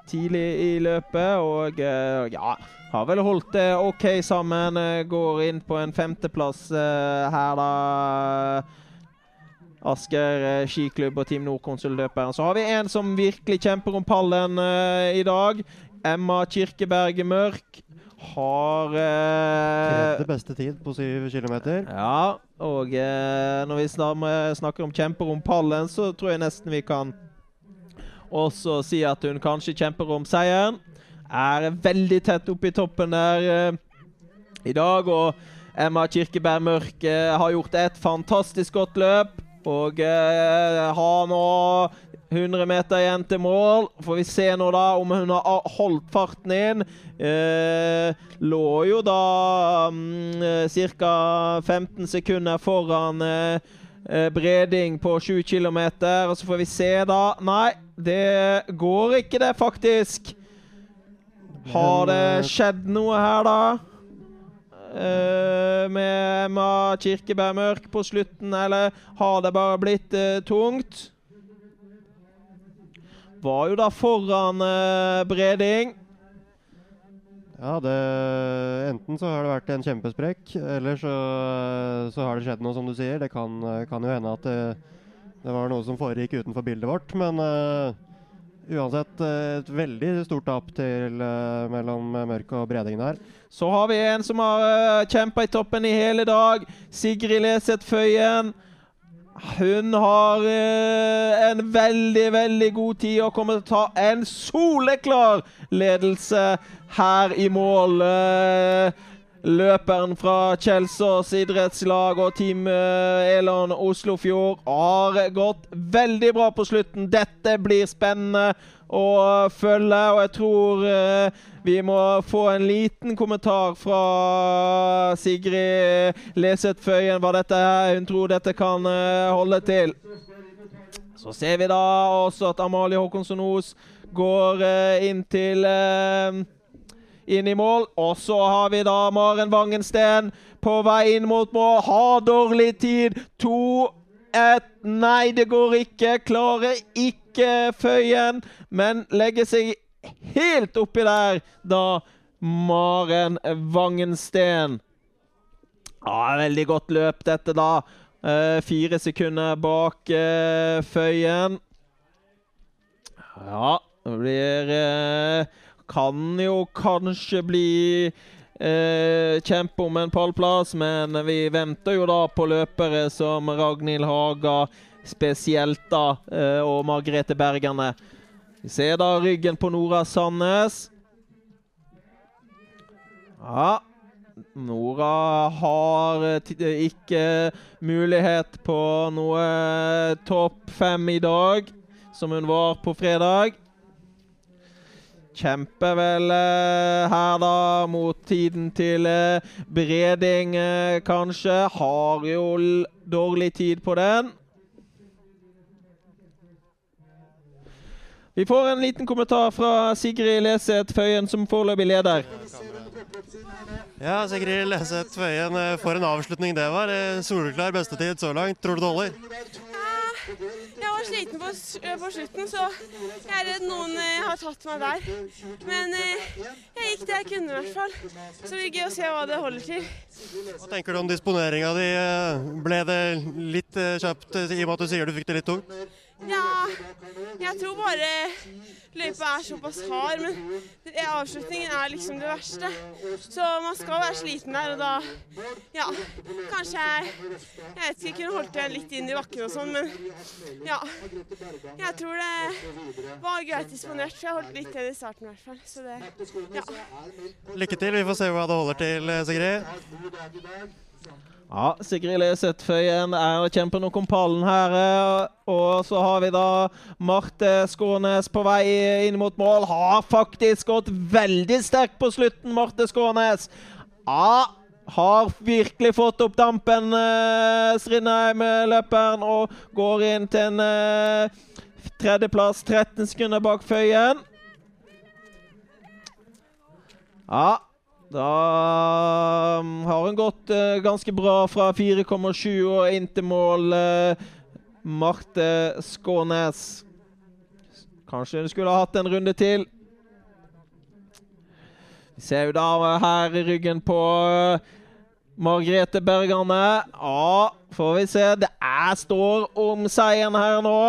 S1: tidlig i løpet. Og ja, har vel holdt det OK sammen. går inn på en femteplass her, da. Asker skiklubb og Team Nord-konsulløperen. Så har vi en som virkelig kjemper om pallen i dag. Emma Kirkeberg Mørk har
S3: eh, Tredje beste tid på syv kilometer.
S1: Ja, og eh, når vi snakker om kjemper om pallen, så tror jeg nesten vi kan også si at hun kanskje kjemper om seieren. Er veldig tett oppe i toppen der eh, i dag. Og Emma Kirkeberg Mørk eh, har gjort et fantastisk godt løp. Og eh, har nå 100 meter igjen til mål. Får vi se nå da om hun har holdt farten inn. Eh, lå jo da um, ca. 15 sekunder foran eh, eh, Breding på 7 km. Og så får vi se, da. Nei, det går ikke, det, faktisk. Har det eh, skjedd noe her, da? Uh, med Emma Kirkeberg Mørk på slutten, eller har det bare blitt uh, tungt? Var jo da foran uh, Breding.
S3: Ja, det, enten så har det vært en kjempesprekk, eller så, så, har det skjedd noe, som du sier. Det kan, kan jo hende at det, det, var noe som foregikk utenfor bildet vårt. Men uh, uansett et veldig stort tap til, uh, mellom Mørk og Breding der.
S1: Så har vi en som har uh, kjempa i toppen i hele dag. Sigrid Leseth Føyen. Hun har eh, en veldig, veldig god tid og kommer til å ta en soleklar ledelse her i mål. Eh, løperen fra Kjelsås idrettslag og Team eh, Elon Oslofjord har gått veldig bra på slutten. Dette blir spennende å følge, og jeg tror eh, vi må få en liten kommentar fra Sigrid Leseth Føyen hva dette er. Hun tror dette kan uh, holde til. Så ser vi da også at Amalie Håkonsson Os går uh, inn til uh, inn i mål. Og så har vi da Maren Wangensten på vei inn mot mål. Har dårlig tid. To, ett Nei, det går ikke. Klarer ikke Føyen, men legger seg helt oppi der da Maren Vangensten. Ja, veldig godt løp, dette, da. Uh, fire sekunder bak uh, Føyen. Ja, det blir uh, Kan jo kanskje bli eh, kjempe om en pallplass, men vi venter jo da på løpere som Ragnhild Haga spesielt, da, eh, og Margrethe Bergerne. Vi ser da ryggen på Nora Sandnes. Ja Nora har eh, ikke mulighet på noe topp fem i dag, som hun var på fredag. Kjemper vel eh, her, da, mot tiden til eh, Breding, eh, kanskje. Har jo dårlig tid på den. Vi får en liten kommentar fra Sigrid Leseth Føyen, som foreløpig leder.
S3: Ja, Sigrid Leseth Føyen, eh, for en avslutning det var. Eh, Soleklar bestetid så langt. Tror du det holder?
S4: Var sliten på, på, slutten, så jeg er redd noen eh, har tatt meg der. Men jeg gikk det jeg kunne, i hvert fall. Så det blir gøy å se hva det holder til.
S3: Hva tenker du om disponeringa di? Ble det litt kjapt i og med at du sier du fikk det litt tungt?
S4: Ja, jeg tror bare løypa er såpass hard, men avslutningen er liksom det verste. Så man skal være sliten der, og da Ja, kanskje jeg Jeg vet ikke, kunne holdt igjen litt inn i bakken og sånn, men ja. Jeg tror det var greit disponert, for jeg holdt litt igjen i starten i hvert fall. Så det Ja.
S3: Lykke til. Vi får se hva det holder til, Sigrid.
S1: Ja, Sigrid Leseth Føyen er kjemper nok om pallen her. Eh, og så har vi da Marte Skånes på vei inn mot mål. Har faktisk gått veldig sterkt på slutten, Marte Skånes. Ja, har virkelig fått opp dampen, uh, Strindheim-løperen, og går inn til en tredjeplass, 13 sekunder bak Føyen. Ja, da um, har hun gått uh, ganske bra fra 4,7 og inn til mål. Uh, Marte Skånes. Kanskje hun skulle ha hatt en runde til. Vi ser jo da her i ryggen på uh, Margrethe Bergane. Ja, får vi se. Det er står om seieren her nå.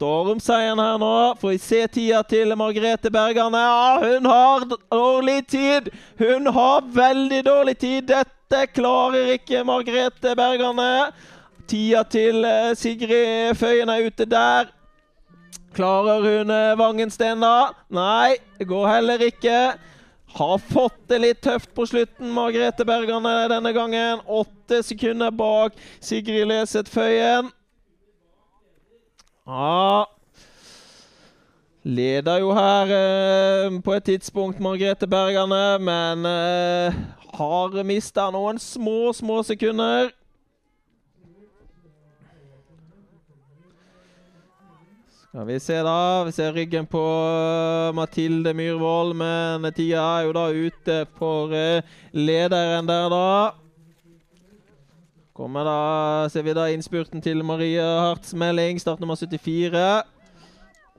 S1: Stormseieren her nå. Får vi se tida til Margrethe Bergane. Ja, hun har dårlig tid! Hun har veldig dårlig tid. Dette klarer ikke Margrethe Bergane. Tida til eh, Sigrid Føyen er ute der. Klarer hun eh, Vangensten, da? Nei, det går heller ikke. Har fått det litt tøft på slutten, Margrethe Bergane denne gangen. Åtte sekunder bak Sigrid Leseth Føyen. Ja Leder jo her eh, på et tidspunkt Margrethe Bergane, men eh, har mista noen små, små sekunder. Skal vi se, da. Vi ser ryggen på eh, Mathilde Myhrvold, men tida er jo da ute for eh, lederen der, da. Kommer da, ser vi da innspurten til Marie Harts melding, startnummer 74.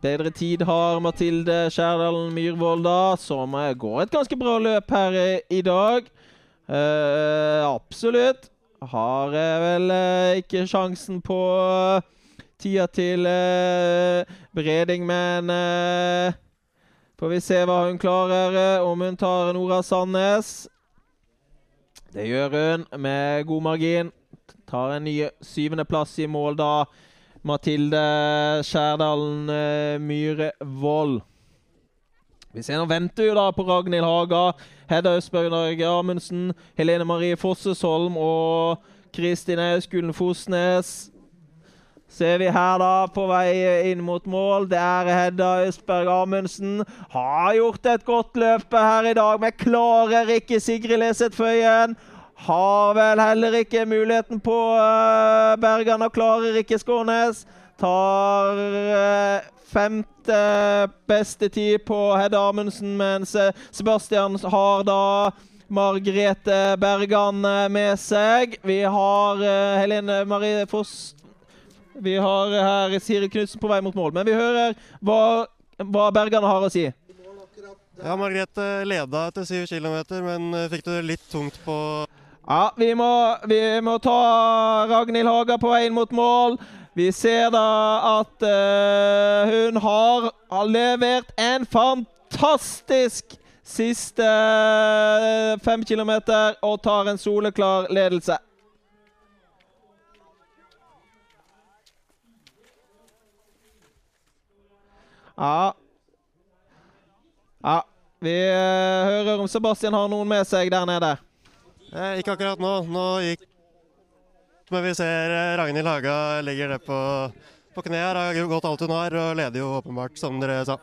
S1: Bedre tid har Mathilde Skjærdalen Myhrvold, da, som eh, går et ganske bra løp her i dag. Eh, absolutt. Har eh, vel eh, ikke sjansen på tida til uh, Breding, men får vi se hva hun klarer. om hun tar Nora Sandnes. Det gjør hun med god margin. Tar en ny syvendeplass i mål da. Mathilde Skjærdalen uh, Myhrevold. Vi ser nå venter jo da på Ragnhild Haga, Hedda Østberg Norge Amundsen, Helene Marie Fossesholm og Kristin Auskulen Fosnes. Ser vi her da, på vei inn mot mål. Det er Hedda Østberg Amundsen. Har gjort et godt løp her i dag, men klarer ikke Sigrid Leseth Føyen. Har vel heller ikke muligheten på uh, Bergan og klarer ikke Skånes. Tar uh, femte beste tid på Hedda Amundsen, mens uh, Sebastian har da Margrethe Bergan med seg. Vi har Helene Marie Foss Vi har her Siri Knutsen på vei mot mål. Men vi hører hva, hva Bergan har å si.
S3: Ja, Margrethe leda etter syv km, men fikk det litt tungt på
S1: ja, vi må, vi må ta Ragnhild Haga på veien mot mål. Vi ser da at uh, hun har, levert en fantastisk siste uh, fem kilometer og tar en soleklar ledelse. Ja. Ja. Vi uh, hører om Sebastian har noen med seg der nede.
S3: Eh, ikke akkurat nå. Nå gikk Men vi ser eh, Ragnhild Haga legger det på, på kne her. Har gått alt hun har og leder jo åpenbart, som dere sa.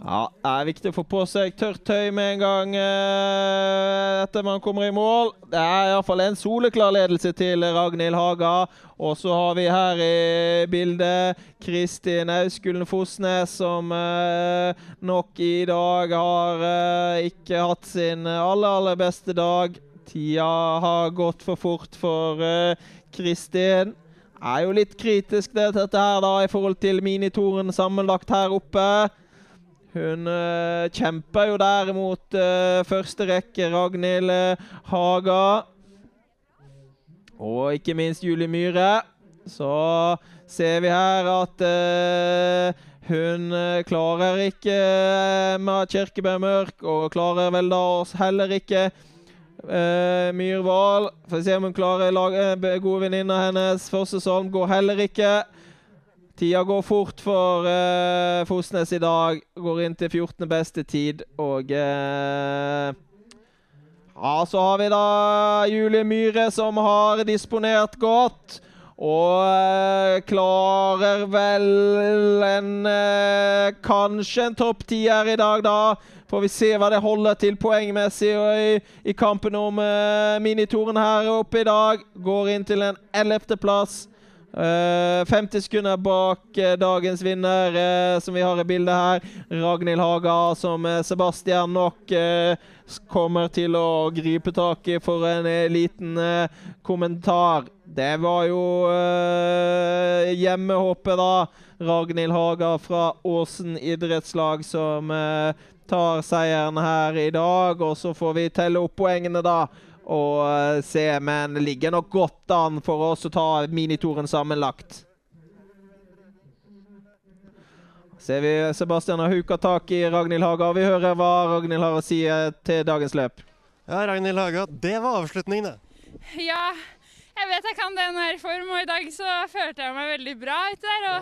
S1: Ja, Det er viktig å få på seg tørt tøy med en gang eh, etter man kommer i mål. Det er iallfall en soleklar ledelse til Ragnhild Haga. Og så har vi her i bildet Kristin Auskulen Fosnes, som eh, nok i dag har eh, ikke hatt sin aller, aller beste dag. Tida har gått for fort for eh, Det Er jo litt kritisk det, dette her da, i forhold til minitoren sammenlagt her oppe. Hun uh, kjemper jo der mot uh, første rekke, Ragnhild uh, Haga. Og ikke minst Julie Myhre. Så ser vi her at hun klarer ikke Emma Kirkeberg Mørk, og klarer vel da oss heller ikke Myhrvold. Får se om hun klarer lage, gode venninner hennes. Fossesholm går heller ikke. Tida går fort for uh, Fosnes i dag. Går inn til 14. beste tid. Og uh, Ja, så har vi da Julie Myhre, som har disponert godt. Og uh, klarer vel en Kanskje en topp ti her i dag, da. Får vi se hva det holder til poengmessig i, i kampen om minitoren her oppe i dag. Går inn til en ellevteplass. Uh, 50 sekunder bak uh, dagens vinner, uh, som vi har i bildet her. Ragnhild Haga, som Sebastian nok kommer til å gripe tak i for en liten kommentar. Det var jo hjemmehåpet, da. Ragnhild Haga fra Åsen idrettslag som tar seieren her i dag. Og så får vi telle opp poengene, da å eh, se, men ligger nok godt an for oss å ta minitoren sammenlagt. Ser vi Sebastian har huka tak i Ragnhild Haga. Vi hører hva Ragnhild har å si eh, til dagens løp.
S3: Ja, Ragnhild Haga, det var avslutningen, det.
S5: Ja, jeg vet jeg kan det når jeg er i form, og i dag så følte jeg meg veldig bra ute der. Og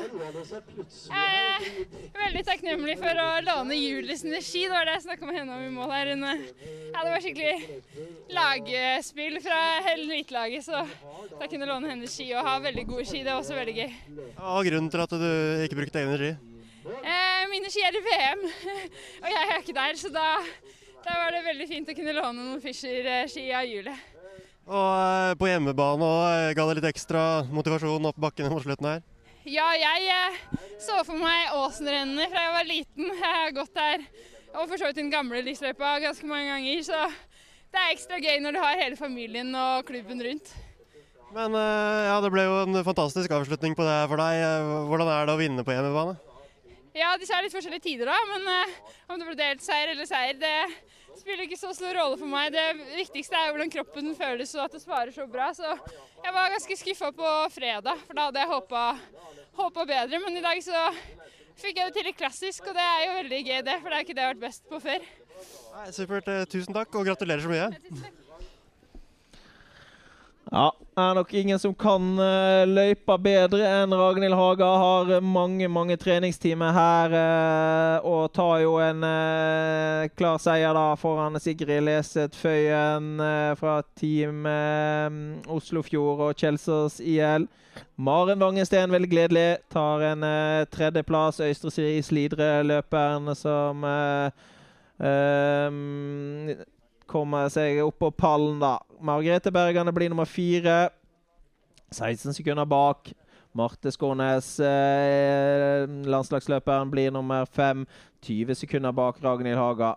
S5: jeg er veldig takknemlig for å låne Julies ski. Det var det jeg snakka med henne om i mål her. Ja, det var skikkelig lagspill fra hele elitelaget, så jeg kunne låne hennes ski og ha veldig gode ski. Det var også veldig gøy.
S3: Hva var grunnen til at du ikke brukte egne ski?
S5: Eh, mine ski er i VM, og jeg er ikke der, så da, da var det veldig fint å kunne låne noen Fischer-ski av Julie.
S3: Og eh, på hjemmebane og eh, ga det litt ekstra motivasjon opp bakkene mot slutten her?
S5: Ja, jeg eh, så for meg Åsenrennene fra jeg var liten. Jeg har gått der og for så vidt den gamle lysløypa ganske mange ganger. Så det er ekstra gøy når du har hele familien og klubben rundt.
S3: Men ja, det ble jo en fantastisk avslutning på det her for deg. Hvordan er det å vinne på hjemmebane?
S5: Ja, disse er litt forskjellige tider, da. Men om det ble delt seier eller seier, det spiller ikke så stor rolle for meg. Det viktigste er hvordan kroppen føles og at det svarer så bra. Så jeg var ganske skuffa på fredag, for da hadde jeg håpa bedre. Men i dag så fikk jeg det til litt klassisk, og det er jo veldig gøy det, for det er ikke det jeg har vært best på før.
S3: Nei, supert. Eh, tusen takk, og gratulerer så mye.
S1: Ja, det er nok ingen som kan uh, løypa bedre enn Ragnhild Haga. Har mange mange treningstimer her uh, og tar jo en uh, klar seier da foran Sigrid Leset Føyen fra Team Oslofjord og Kjelsås IL. Maren Vangesten, veldig gledelig, tar en tredjeplass. Øystre Slidre-løperen som um, kommer seg opp på pallen, da. Margrethe Bergane blir nummer fire. 16 sekunder bak. Marte Skånes, eh, landslagsløperen, blir nummer fem. 20 sekunder bak Ragnhild Haga.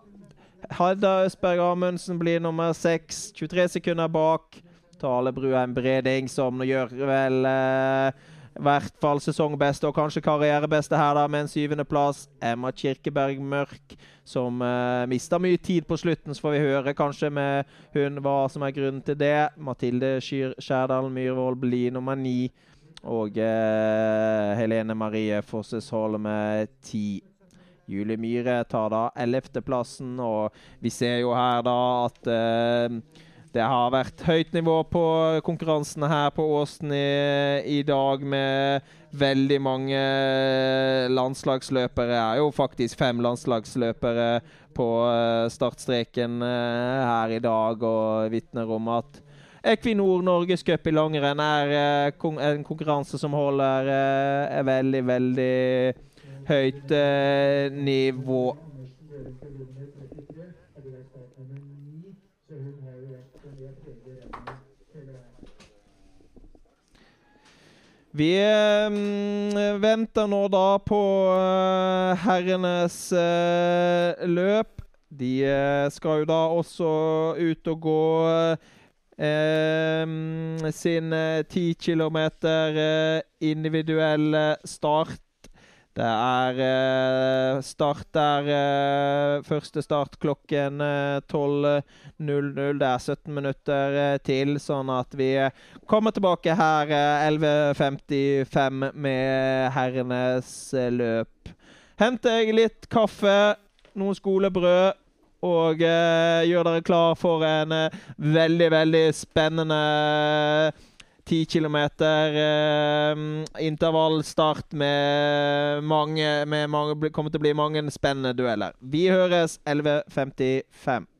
S1: Hedda Østberg Amundsen blir nummer seks. 23 sekunder bak. Tale Bruheim Breding, som gjør vel eh, i hvert fall sesongbeste og kanskje karrierebeste her, da, med en syvendeplass. Emma Kirkeberg Mørk, som uh, mista mye tid på slutten. Så får vi høre kanskje med hun hva som er grunnen til det. Mathilde Skyr Skjærdalen Myhrvold blir nummer ni. Og uh, Helene Marie Fossesholm med ti. Julie Myhre tar da 11.-plassen, og vi ser jo her da at eh, det har vært høyt nivå på konkurransene her på Åsen i, i dag, med veldig mange landslagsløpere. Det er jo faktisk fem landslagsløpere på eh, startstreken eh, her i dag, og vitner om at Equinor Norgescup i langrenn er eh, en konkurranse som holder veldig, veldig høyt nivå. Vi øh, venter nå da på øh, herrenes øh, løp. De skal jo da også ut og gå sin ti kilometer individuelle start. Det er eh, start der eh, Første start klokken 12.00. Eh, det er 17 minutter til, sånn at vi kommer tilbake her 11.55 med herrenes løp. Henter jeg litt kaffe, noen skolebrød og gjør dere klar for en veldig, veldig spennende 10 km eh, intervallstart med mange, med mange Kommer til å bli mange spennende dueller. Vi høres 11.55.